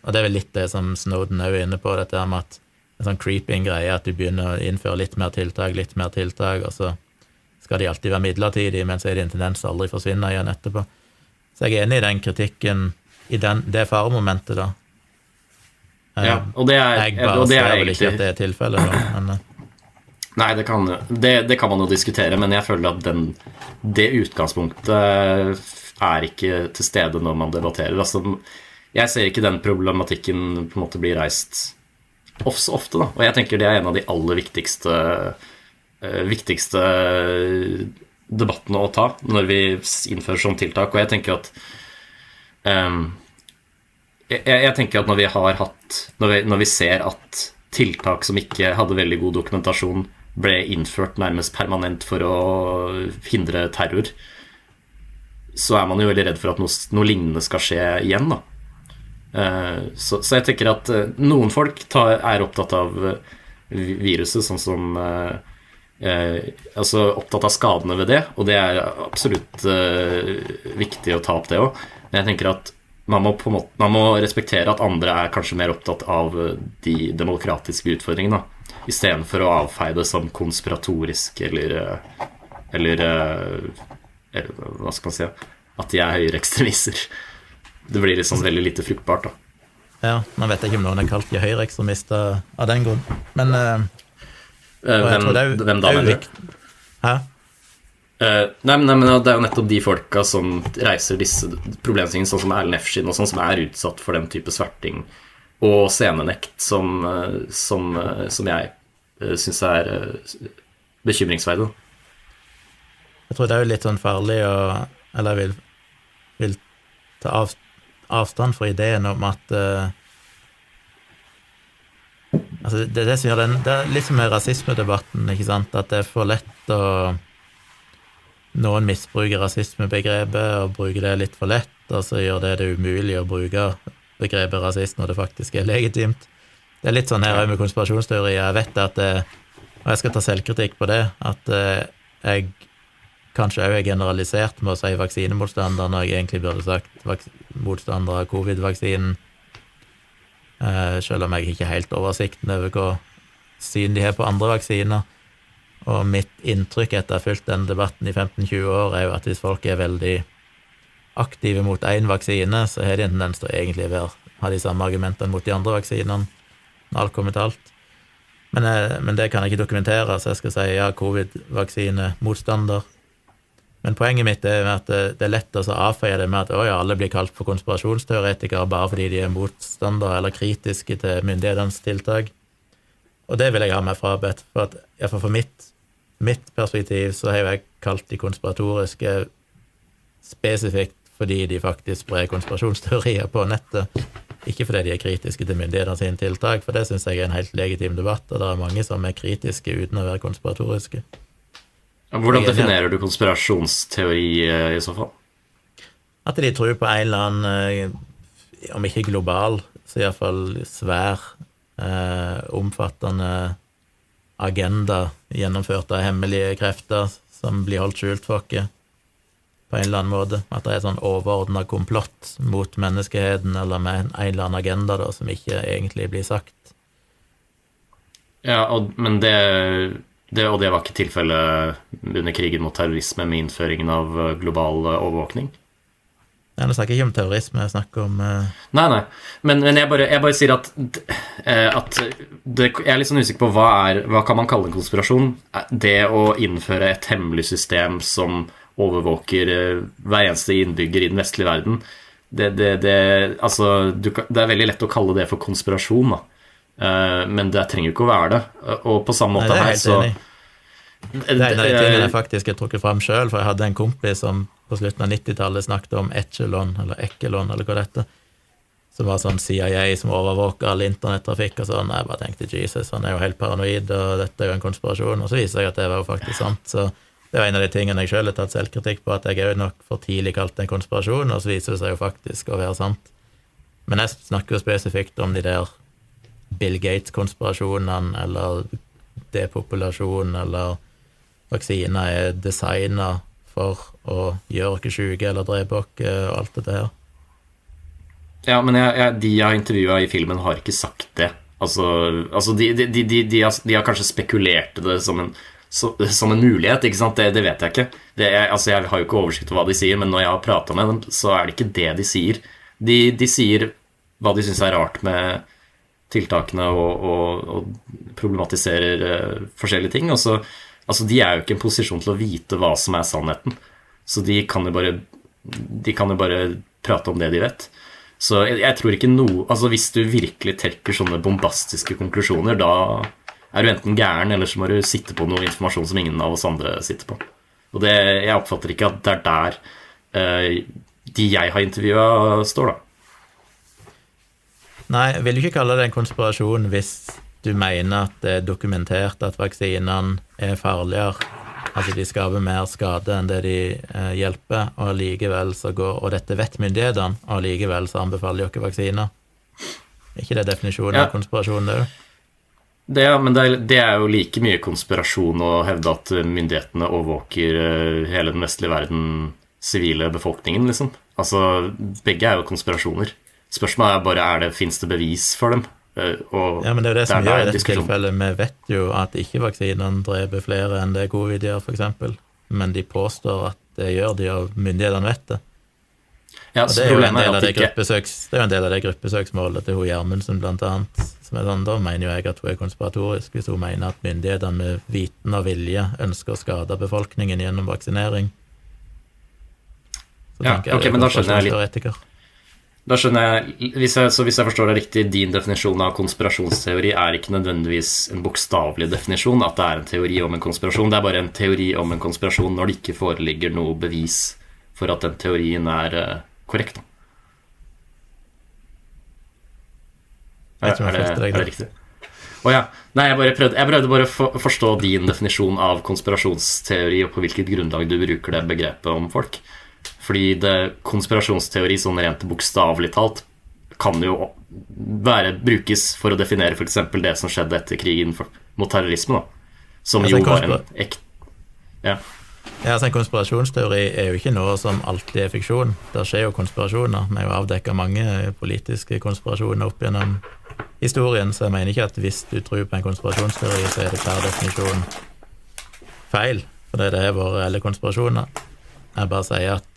Og det er vel litt det som Snowden òg er inne på, dette med at en sånn creeping greie, at du begynner å innføre litt mer tiltak, litt mer tiltak, og så skal de alltid være midlertidige, men så er det en tendens til aldri forsvinne igjen etterpå. Så jeg er enig i den kritikken, i den, det faremomentet, da. Eh, Ja, og det er, jeg bare og det er ser vel ikke at det er tilfellet, da, men eh, Nei, det kan, det, det kan, man jo diskutere, men jeg føler at den, det utgangspunktet er ikke til stede når man debatterer. Altså, jeg ser ikke den problematikken på en måte bli reist så ofte, da. Og jeg tenker det er en av de aller viktigste, uh, viktigste debattene å ta når vi innfører sånne tiltak. Og jeg tenker at um, jeg, jeg, tenker at når vi har hatt når vi, når vi ser at tiltak som ikke hadde veldig god dokumentasjon, ble innført nærmest permanent for å hindre terror, så er man jo veldig redd for at noe, noe lignende skal skje igjen. da. Uh, så, så, jeg tenker at uh, noen folk tar, er opptatt av uh, viruset, sånn som Altså opptatt av skadene ved det, og det er absolutt viktig å ta opp, det òg. Men jeg tenker at man må, måte, man må, respektere at andre er kanskje mer opptatt av de demokratiske utfordringene. Istedenfor å avfeie det som konspiratorisk eller Eller, eller hva skal man si At de er høyreekstremister. Det blir liksom veldig lite fruktbart, da. Ja, nå vet jeg ikke om noen er kalt de høyreekstremister av den grunn, men uh, hvem, hvem, da, mener du? Hæ? Uh, nei, nei, men Det er jo nettopp de folka som reiser disse problemstillingene, sånn som Erlend Efskin, og sånn som er utsatt for den type sverting og scenenekt som, som, som jeg uh, syns er uh, bekymringsverdig. Jeg tror det er jo litt sånn farlig å Eller jeg vil, vil ta av, avstand fra ideen om at uh, Altså, det, det, som gjør den, det er litt som med rasismedebatten, ikke sant, at det er for lett å Noen misbruker rasismebegrepet og bruker det litt for lett, og så gjør det det umulig å bruke begrepet rasist når det faktisk er legitimt. Det er litt sånn her òg med konspirasjonsteori. Jeg vet at det, Og jeg skal ta selvkritikk på det, at eh, jeg kanskje òg er generalisert med å si vaksinemotstander når jeg egentlig burde sagt motstander av covid-vaksinen, eh, selv om jeg ikke har helt oversikten over hva syn de har på andre vaksiner. Og mitt inntrykk etter å ha fulgt den debatten i 15-20 år, er jo at hvis folk er veldig aktive mot én vaksine, så har de en tendens til å egentlig være, ha de samme argumentene mot de andre vaksinene, når alt kommer til alt. Men, eh, men, det kan jeg ikke dokumentere, så jeg skal si ja, covid-vaksine motstander, men poenget mitt er at det er lett å avfeie det med at ja, alle blir kalt for konspirasjonsteoretikere bare fordi de er motstandere eller kritiske til myndighetenes tiltak. Og det vil jeg ha meg frabedt. For at, iallfall for mitt, mitt perspektiv så har jeg kalt de konspiratoriske spesifikt fordi de faktisk sprer konspirasjonsteorier på nettet. Ikke fordi de er kritiske til myndighetene sine tiltak, for det syns jeg er en helt legitim debatt, og det er mange som er kritiske uten å være konspiratoriske. Hvordan definerer du konspirasjonsteori eh, i så fall? At de tror på en eller annen, eh, om ikke global, så iallfall svær, eh, omfattende agenda gjennomført av hemmelige krefter som blir holdt skjult for oss på en eller annen måte. At det er et sånn overordna komplott mot menneskeheten eller med en eller annen agenda da, som ikke egentlig blir sagt. Ja, og, men det det, og det var ikke tilfellet under krigen mot terrorisme med innføringen av global overvåkning? Nå snakker jeg ikke om terrorisme, jeg snakker om uh... Nei, nei, men, men jeg, bare, jeg, bare, sier at, at det, Jeg er litt sånn usikker på hva, er, hva kan man kalle en konspirasjon? Det å innføre et hemmelig system som overvåker hver eneste innbygger i den vestlige verden det, det, det, altså, du, det er veldig lett å kalle det for konspirasjon. da Eh, men det trenger jo ikke å være det. Og på samme måte Nei, her, så Det er en av de tingene jeg faktisk har trukket fram sjøl, for jeg hadde en kompis som på slutten av 90-tallet snakket om Echelon, eller Ekkelon, eller hva det heter, som var sånn CIA som overvåka all internettrafikk og sånn. Jeg bare tenkte Jesus, han er jo helt paranoid, og dette er jo en konspirasjon. Og så viser jeg at det var jo faktisk sant. Så det var en av de tingene jeg sjøl har tatt selvkritikk på, at jeg òg nok for tidlig kalte en konspirasjon, og så viser det seg jo faktisk å være sant. Men jeg snakker jo spesifikt om de der Bill Gates-konspirasjonene eller depopulasjon eller vaksiner er designa for å gjøre oss syke eller drepe oss og alt dette her. Ja, men jeg, jeg, de jeg har intervjua i filmen, har ikke sagt det. Altså, altså de, de, de, har, de, har, kanskje spekulert det som en, så, som en mulighet, ikke sant? Det, det vet jeg ikke. Det, jeg, altså, jeg har jo ikke oversikt over hva de sier, men når jeg har prata med dem, så er det ikke det de sier. De, sier hva de syns er rart med tiltakene og, og, og problematiserer uh, forskjellige ting. Og så, altså, de er jo ikke i en posisjon til å vite hva som er sannheten. Så de kan jo bare, kan jo bare prate om det de vet. Så jeg, jeg, tror ikke noe Altså Hvis du virkelig trekker sånne bombastiske konklusjoner, da er du enten gæren, eller så må du sitte på noe informasjon som ingen av oss andre sitter på. Og det, jeg oppfatter ikke at det er der uh, de jeg har intervjua, står, da. Nei, vil du ikke kalle det en konspirasjon hvis du mener at det er dokumentert at vaksinene er farligere, altså de skaper mer skade enn det de eh, hjelper, og likevel så går Og dette vet myndighetene, og likevel så anbefaler de ikke vaksiner. Er ikke det definisjonen ja. av konspirasjon, det òg? Det, men det er, det er, jo like mye konspirasjon å hevde at myndighetene overvåker eh, hele den vestlige verden, sivile befolkningen, liksom. Altså, begge er jo konspirasjoner. Spørsmålet er bare er det, fins det bevis for dem. Eh, og ja, men det er jo det som gjør i dette tilfellet. Vi vet jo at ikke-vaksinene dreper flere enn det covid gjør, f.eks. Men de påstår at det gjør de, og myndighetene vet det. Ja, og det er, jo en del av det, gruppesøks, det er jo en del av det gruppesøksmålet til hun Gjermundsen, blant annet. Som er sånn, Da mener jo jeg at hun er konspiratorisk, hvis hun mener at myndighetene med viten og vilje ønsker å skade befolkningen gjennom vaksinering. Så ja, okay, men da skjønner jeg litt da skjønner jeg, hvis jeg, Så hvis jeg forstår det riktig, din definisjon av konspirasjonsteori er ikke nødvendigvis en bokstavelig definisjon, at det er en teori om en konspirasjon. Det er bare en teori om en konspirasjon når det ikke foreligger noe bevis for at den teorien er uh, korrekt. Er, er, det, er det riktig? Å oh, ja. Nei, jeg, bare prøvde, jeg prøvde bare å forstå din definisjon av konspirasjonsteori, og på hvilket grunnlag du bruker det begrepet om folk. Fordi det, konspirasjonsteori sånn rent bokstavelig talt kan jo være, brukes for å definere f.eks. det som skjedde etter krigen for, mot terrorisme, da. Som jo var en ekte Ja. Ja, altså En konspirasjonsteori er jo ikke noe som alltid er fiksjon. Det skjer jo konspirasjoner. Vi har jo avdekka mange politiske konspirasjoner opp gjennom historien, så jeg mener ikke at hvis du tror på en konspirasjonsteori, så er det per definisjon feil. For det er våre reelle konspirasjoner. Jeg bare sier at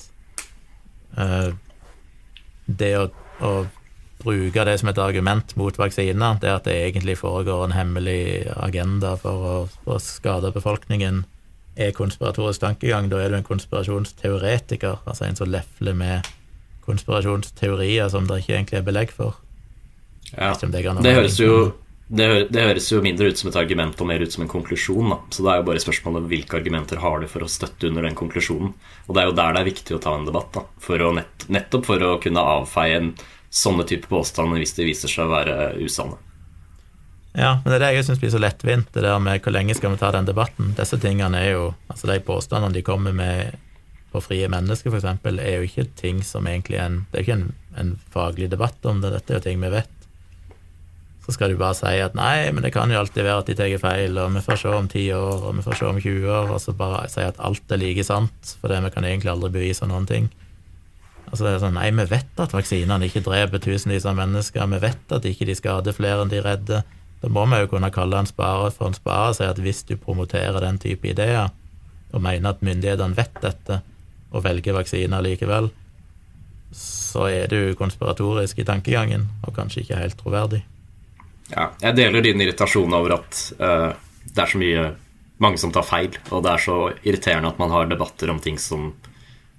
det å, å, bruke det som et argument mot vaksiner, det at det egentlig foregår en hemmelig agenda for å, å skade befolkningen, er konspiratorisk tankegang. Da er du en konspirasjonsteoretiker, altså en som lefler med konspirasjonsteorier som det ikke egentlig er belegg for. Ja, det, det høres jo det, hø det, høres jo mindre ut som et argument og mer ut som en konklusjon. Da. Så det er jo bare spørsmålet hvilke argumenter har du for å støtte under den konklusjonen. Og det er jo der det er viktig å ta en debatt. Da. For nett nettopp for å kunne avfeie en sånne type påstander hvis de viser seg å være usanne. Ja, men det er det jeg syns blir så lettvint, det der med hvor lenge skal vi ta den debatten. Disse tingene er jo Altså de påstandene de kommer med på frie mennesker, f.eks., er jo ikke ting som egentlig en Det er ikke en, en faglig debatt om det, dette er jo ting vi vet så skal du bare si at nei, men det kan jo alltid være at de tar feil, og vi får se om 10 år, og vi får se om 20 år, og så bare si at alt er like sant, for vi kan egentlig aldri bevise noen ting. Altså det er sånn, Nei, vi vet at vaksinene ikke dreper tusenvis av mennesker, vi vet at ikke de skader flere enn de redder. Da må vi jo kunne kalle en spare for en spare og si at hvis du promoterer den type ideer, og mener at myndighetene vet dette, og velger vaksiner likevel, så er du konspiratorisk i tankegangen, og kanskje ikke helt troverdig. Ja, jeg deler din irritasjon over at uh, det er så mye mange som tar feil, og det er så irriterende at man har debatter om ting som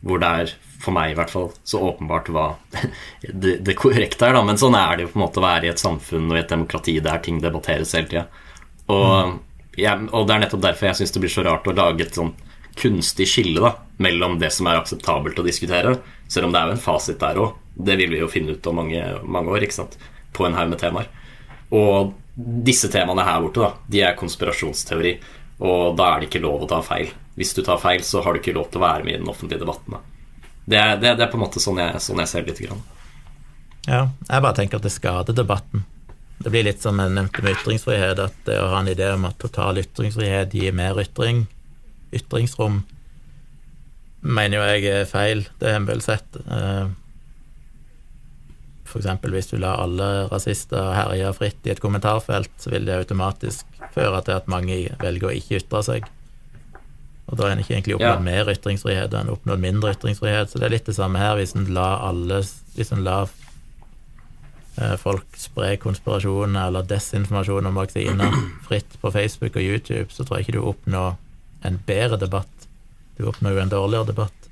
hvor det er, for meg i hvert fall, så åpenbart hva [laughs] det, det korrekte er. Da. Men sånn er det jo på en måte å være i et samfunn og i et demokrati der ting debatteres hele tida. Og, mm. og, det er nettopp derfor jeg syns det blir så rart å lage et sånn kunstig skille da, mellom det som er akseptabelt å diskutere, selv om det er jo en fasit der òg. Det vil vi jo finne ut om mange, mange år, ikke sant, på en haug med temaer. Og disse temaene her borte, da, de er konspirasjonsteori. Og da er det ikke lov å ta feil. Hvis du tar feil, så har du ikke lov til å være med i den offentlige debatten. Det er, det, det er, på en måte sånn jeg, sånn jeg ser det lite grann. Ja, jeg bare tenker at det skader debatten. Det blir litt som jeg nevnte med ytringsfrihet, at det å ha en idé om at total ytringsfrihet gir mer ytring, ytringsrom, mener jo jeg er feil. Det har vi vel sett. F.eks. hvis du lar alle rasister herje fritt i et kommentarfelt, så vil det automatisk føre til at mange velger å ikke ytre seg. Og da har en ikke egentlig oppnådd ja. mer ytringsfrihet enn oppnådd mindre ytringsfrihet. Så det er litt det samme her, hvis en lar alle Hvis en lar eh, folk spre konspirasjoner eller desinformasjon om vaksiner fritt på Facebook og YouTube, så tror jeg ikke du oppnår en bedre debatt. Du oppnår jo en dårligere debatt.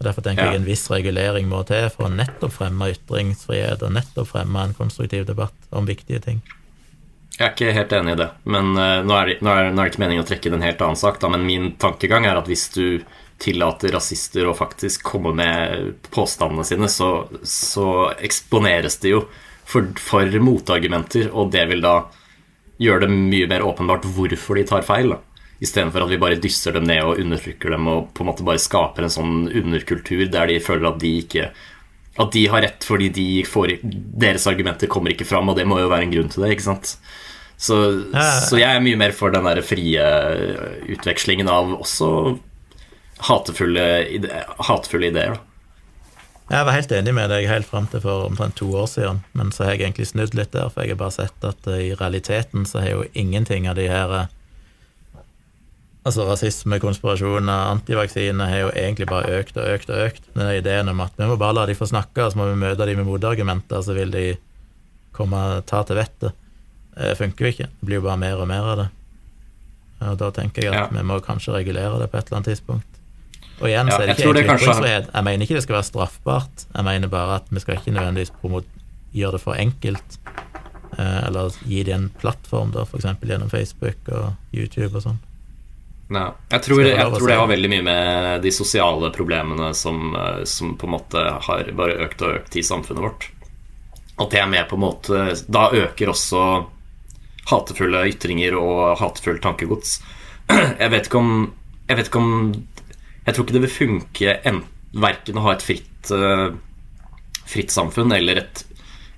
Og Derfor tenker Ja. jeg en viss regulering må til for å nettopp fremme ytringsfrihet og nettopp fremme en konstruktiv debatt om viktige ting. Jeg er ikke helt enig i det, men uh, nå, er det, nå, er, nå er det ikke meningen å trekke det en helt annen sak. Da, men min tankegang er at hvis du tillater rasister å faktisk komme med påstandene sine, så, så eksponeres de jo for, for motargumenter, og det vil da gjøre det mye mer åpenbart hvorfor de tar feil. da. Istedenfor at vi bare dysser dem ned og undertrykker dem og på en måte bare skaper en sånn underkultur der de føler at de ikke At de har rett fordi de får, deres argumenter kommer ikke fram, og det må jo være en grunn til det, ikke sant? Så, så jeg er mye mer for den der frie utvekslingen av også hatefulle, hatefulle ideer. Da. Jeg var helt enig med deg helt fram til for omtrent to år siden, men så har jeg egentlig snudd litt der, for jeg har bare sett at eh, i realiteten så har jo ingenting av de her eh, Altså rasisme, konspirasjoner, antivaksine har jo egentlig bare økt og økt og økt. Den ideen om at vi må bare la de få snakke, så må vi møte de med motargumenter, så vil de komme og ta til vettet. Det funker jo ikke. Det blir jo bare mer og mer av det. Og da tenker jeg at Ja. vi må kanskje regulere det på et eller annet tidspunkt. Og igjen Ja, så er det ikke egentlig ytringsfrihet. Jeg mener ikke det skal være straffbart. Jeg mener bare at vi skal ikke nødvendigvis gjøre det for enkelt. Eh, Eller gi det en plattform, da, f.eks. gjennom Facebook og YouTube og sånn. Ja, jeg tror, jeg jeg tror det har veldig mye med de sosiale problemene som, eh, som på en måte har bare økt og økt i samfunnet vårt. At det er med på en måte Da øker også hatefulle ytringer og hatefullt tankegods. [clears throat] Jeg vet ikke om Jeg vet ikke om Jeg tror ikke det vil funke en, verken å ha et fritt eh, fritt samfunn eller et,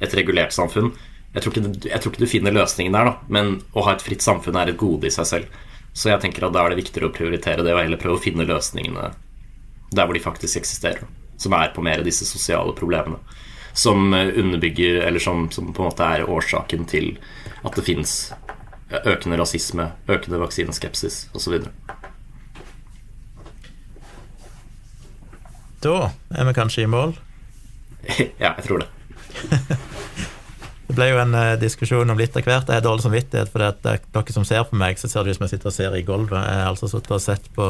et regulert samfunn. Jeg tror, ikke, jeg tror ikke du finner løsningen der, da. Men å ha et fritt samfunn er et gode i seg selv. Så jeg tenker at da er det viktigere å prioritere det og heller prøve å finne løsningene der hvor de faktisk eksisterer. Som er på mer av disse sosiale problemene. Som eh, underbygger, eller som, som på en måte er årsaken til at det finnes økende rasisme, økende vaksineskepsis osv. Da er vi kanskje i mål. [laughs] ja, jeg tror det. [laughs] Det ble jo en uh, diskusjon om litt av hvert. Jeg har dårlig samvittighet, for det er dere som ser på meg, så ser det ut som jeg sitter og ser i gulvet. Jeg har altså sittet og sett på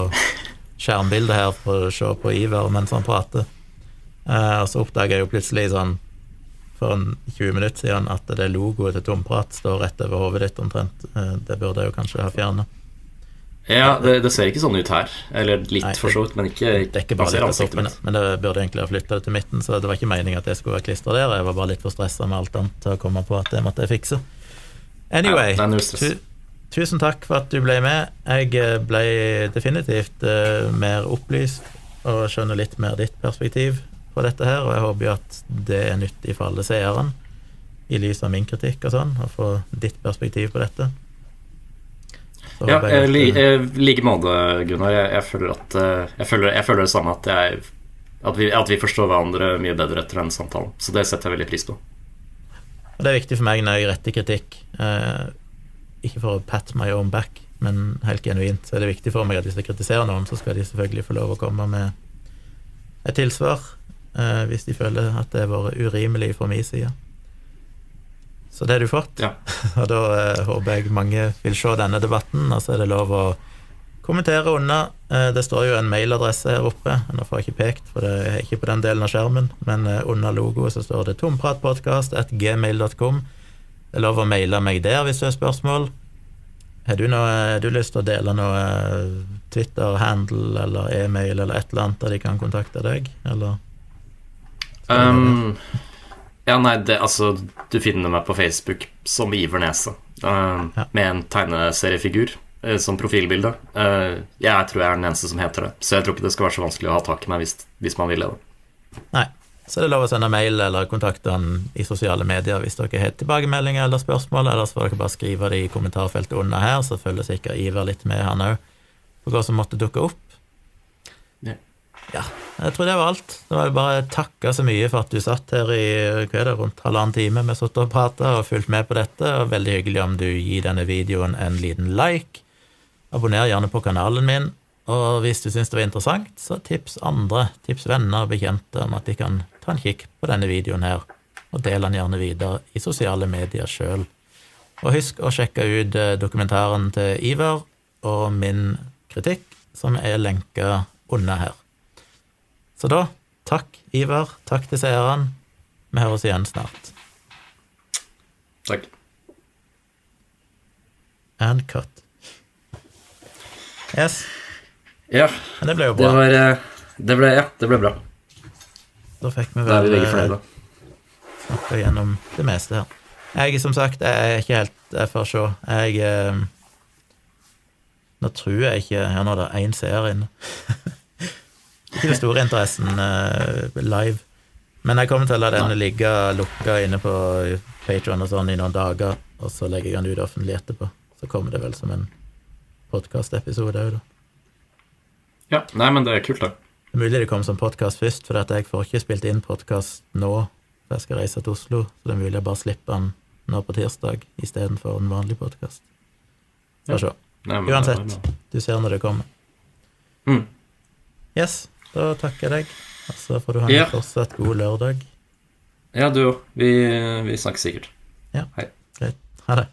skjermbildet her for å se på Iver mens han prater. Uh, og så oppdager jeg jo plutselig sånn for en 20 minutter siden at det logoet til Tomprat står rett over hodet ditt omtrent. Uh, det burde jeg jo kanskje ha fjerna. Ja, det, det ser ikke sånn ut her. Eller litt, Nei, for så vidt, men ikke Det er ikke bare litt ansiktet toppen, men det burde egentlig ha flytta det til midten, så det var ikke meninga at det skulle være klistra der. Jeg var bare litt for stressa med alt annet til å komme på at det måtte jeg fikse. Anyway, Ja, det tu, tusen takk for at du ble med. Jeg eh, ble definitivt uh, mer opplyst og skjønner litt mer ditt perspektiv på dette her, og jeg håper jo at det er nyttig for alle seerne, i lys av min kritikk og sånn, å få ditt perspektiv på dette. Ja, i like måte, Gunnar. Jeg, jeg, føler at, eh, jeg, føler, jeg føler det samme, at, jeg, at, vi, at vi forstår hverandre mye bedre etter denne samtalen. Så det setter jeg veldig pris på. Og det er viktig for meg når jeg retter kritikk, eh, ikke for å pat my own back, men helt genuint, så er det viktig for meg at hvis jeg kritiserer noen, så skal de selvfølgelig få lov å komme med et tilsvar eh, hvis de føler at det har vært urimelig fra min side. Så det har du fått, Ja. [laughs] og da eh, håper jeg mange vil se denne debatten, og så er det lov å kommentere unna. Eh, det står jo en mailadresse her oppe, nå får jeg ikke pekt, for det er ikke på den delen av skjermen, men eh, under logoen så står det tompratpodkast.gmail.com. Det er lov å maile meg der hvis du har spørsmål. Har du, noe, du lyst til å dele noe eh, Twitter-handle eller e-mail eller et eller annet der de kan kontakte deg, eller? Um, ja, nei, det, altså Du finner meg på Facebook som Iver Nese, uh, Ja. med en tegneseriefigur uh, som profilbilde. Uh, jeg tror jeg er den eneste som heter det, så jeg tror ikke det skal være så vanskelig å ha tak i meg hvis, hvis man vil det. Nei. Så det er lov å sende mail eller kontakte han i sosiale medier hvis dere har tilbakemeldinger eller spørsmål, Ellers får dere bare skrive det i kommentarfeltet under her, så følger sikkert Iver litt med, han òg, på hva som måtte dukke opp. Ja. Jeg tror det var alt. Det var bare takke så mye for at du satt her i hva det, rundt halvannen time med satt og prata og fulgt med på dette, og veldig hyggelig om du gir denne videoen en liten like. Abonner gjerne på kanalen min, og hvis du syns det var interessant, så tips andre, tips venner og bekjente om at de kan ta en kikk på denne videoen her. og del den gjerne videre i sosiale medier sjøl. Og husk å sjekke ut eh, dokumentaren til Ivar og min kritikk, som er lenka under her. Så da, takk, Ivar. Takk til seerne. Vi høres igjen snart. Takk. And cut. Yes. Ja, Men det ble jo det bra. var eh, det ble, Ja, det ble bra. Da fikk vi vel eh, snakka gjennom det meste her. Jeg, som sagt, jeg er ikke helt Jeg får se. Jeg eh, Nå tror jeg ikke Ja, nå er det én seer inne. [laughs] den store interessen eh, live. Men jeg kommer til å la den ligge lukka inne på Patron og sånn i noen dager, og så legger jeg den ut offentlig etterpå. Så kommer det vel som en podkastepisode òg, da. Ja, nei, men det er kult, da. Det er mulig det kommer som podkast først, for jeg får ikke spilt inn podkast nå. For jeg skal reise til Oslo, så det er mulig jeg bare slipper den nå på tirsdag istedenfor en vanlig podkast. Får se. Uansett, du ser når det kommer. Mm. Yes, da takker jeg deg. Og så får du ha en Ja. fortsatt god lørdag. Ja, du òg. Vi, vi snakkes sikkert. Greit. Ha det.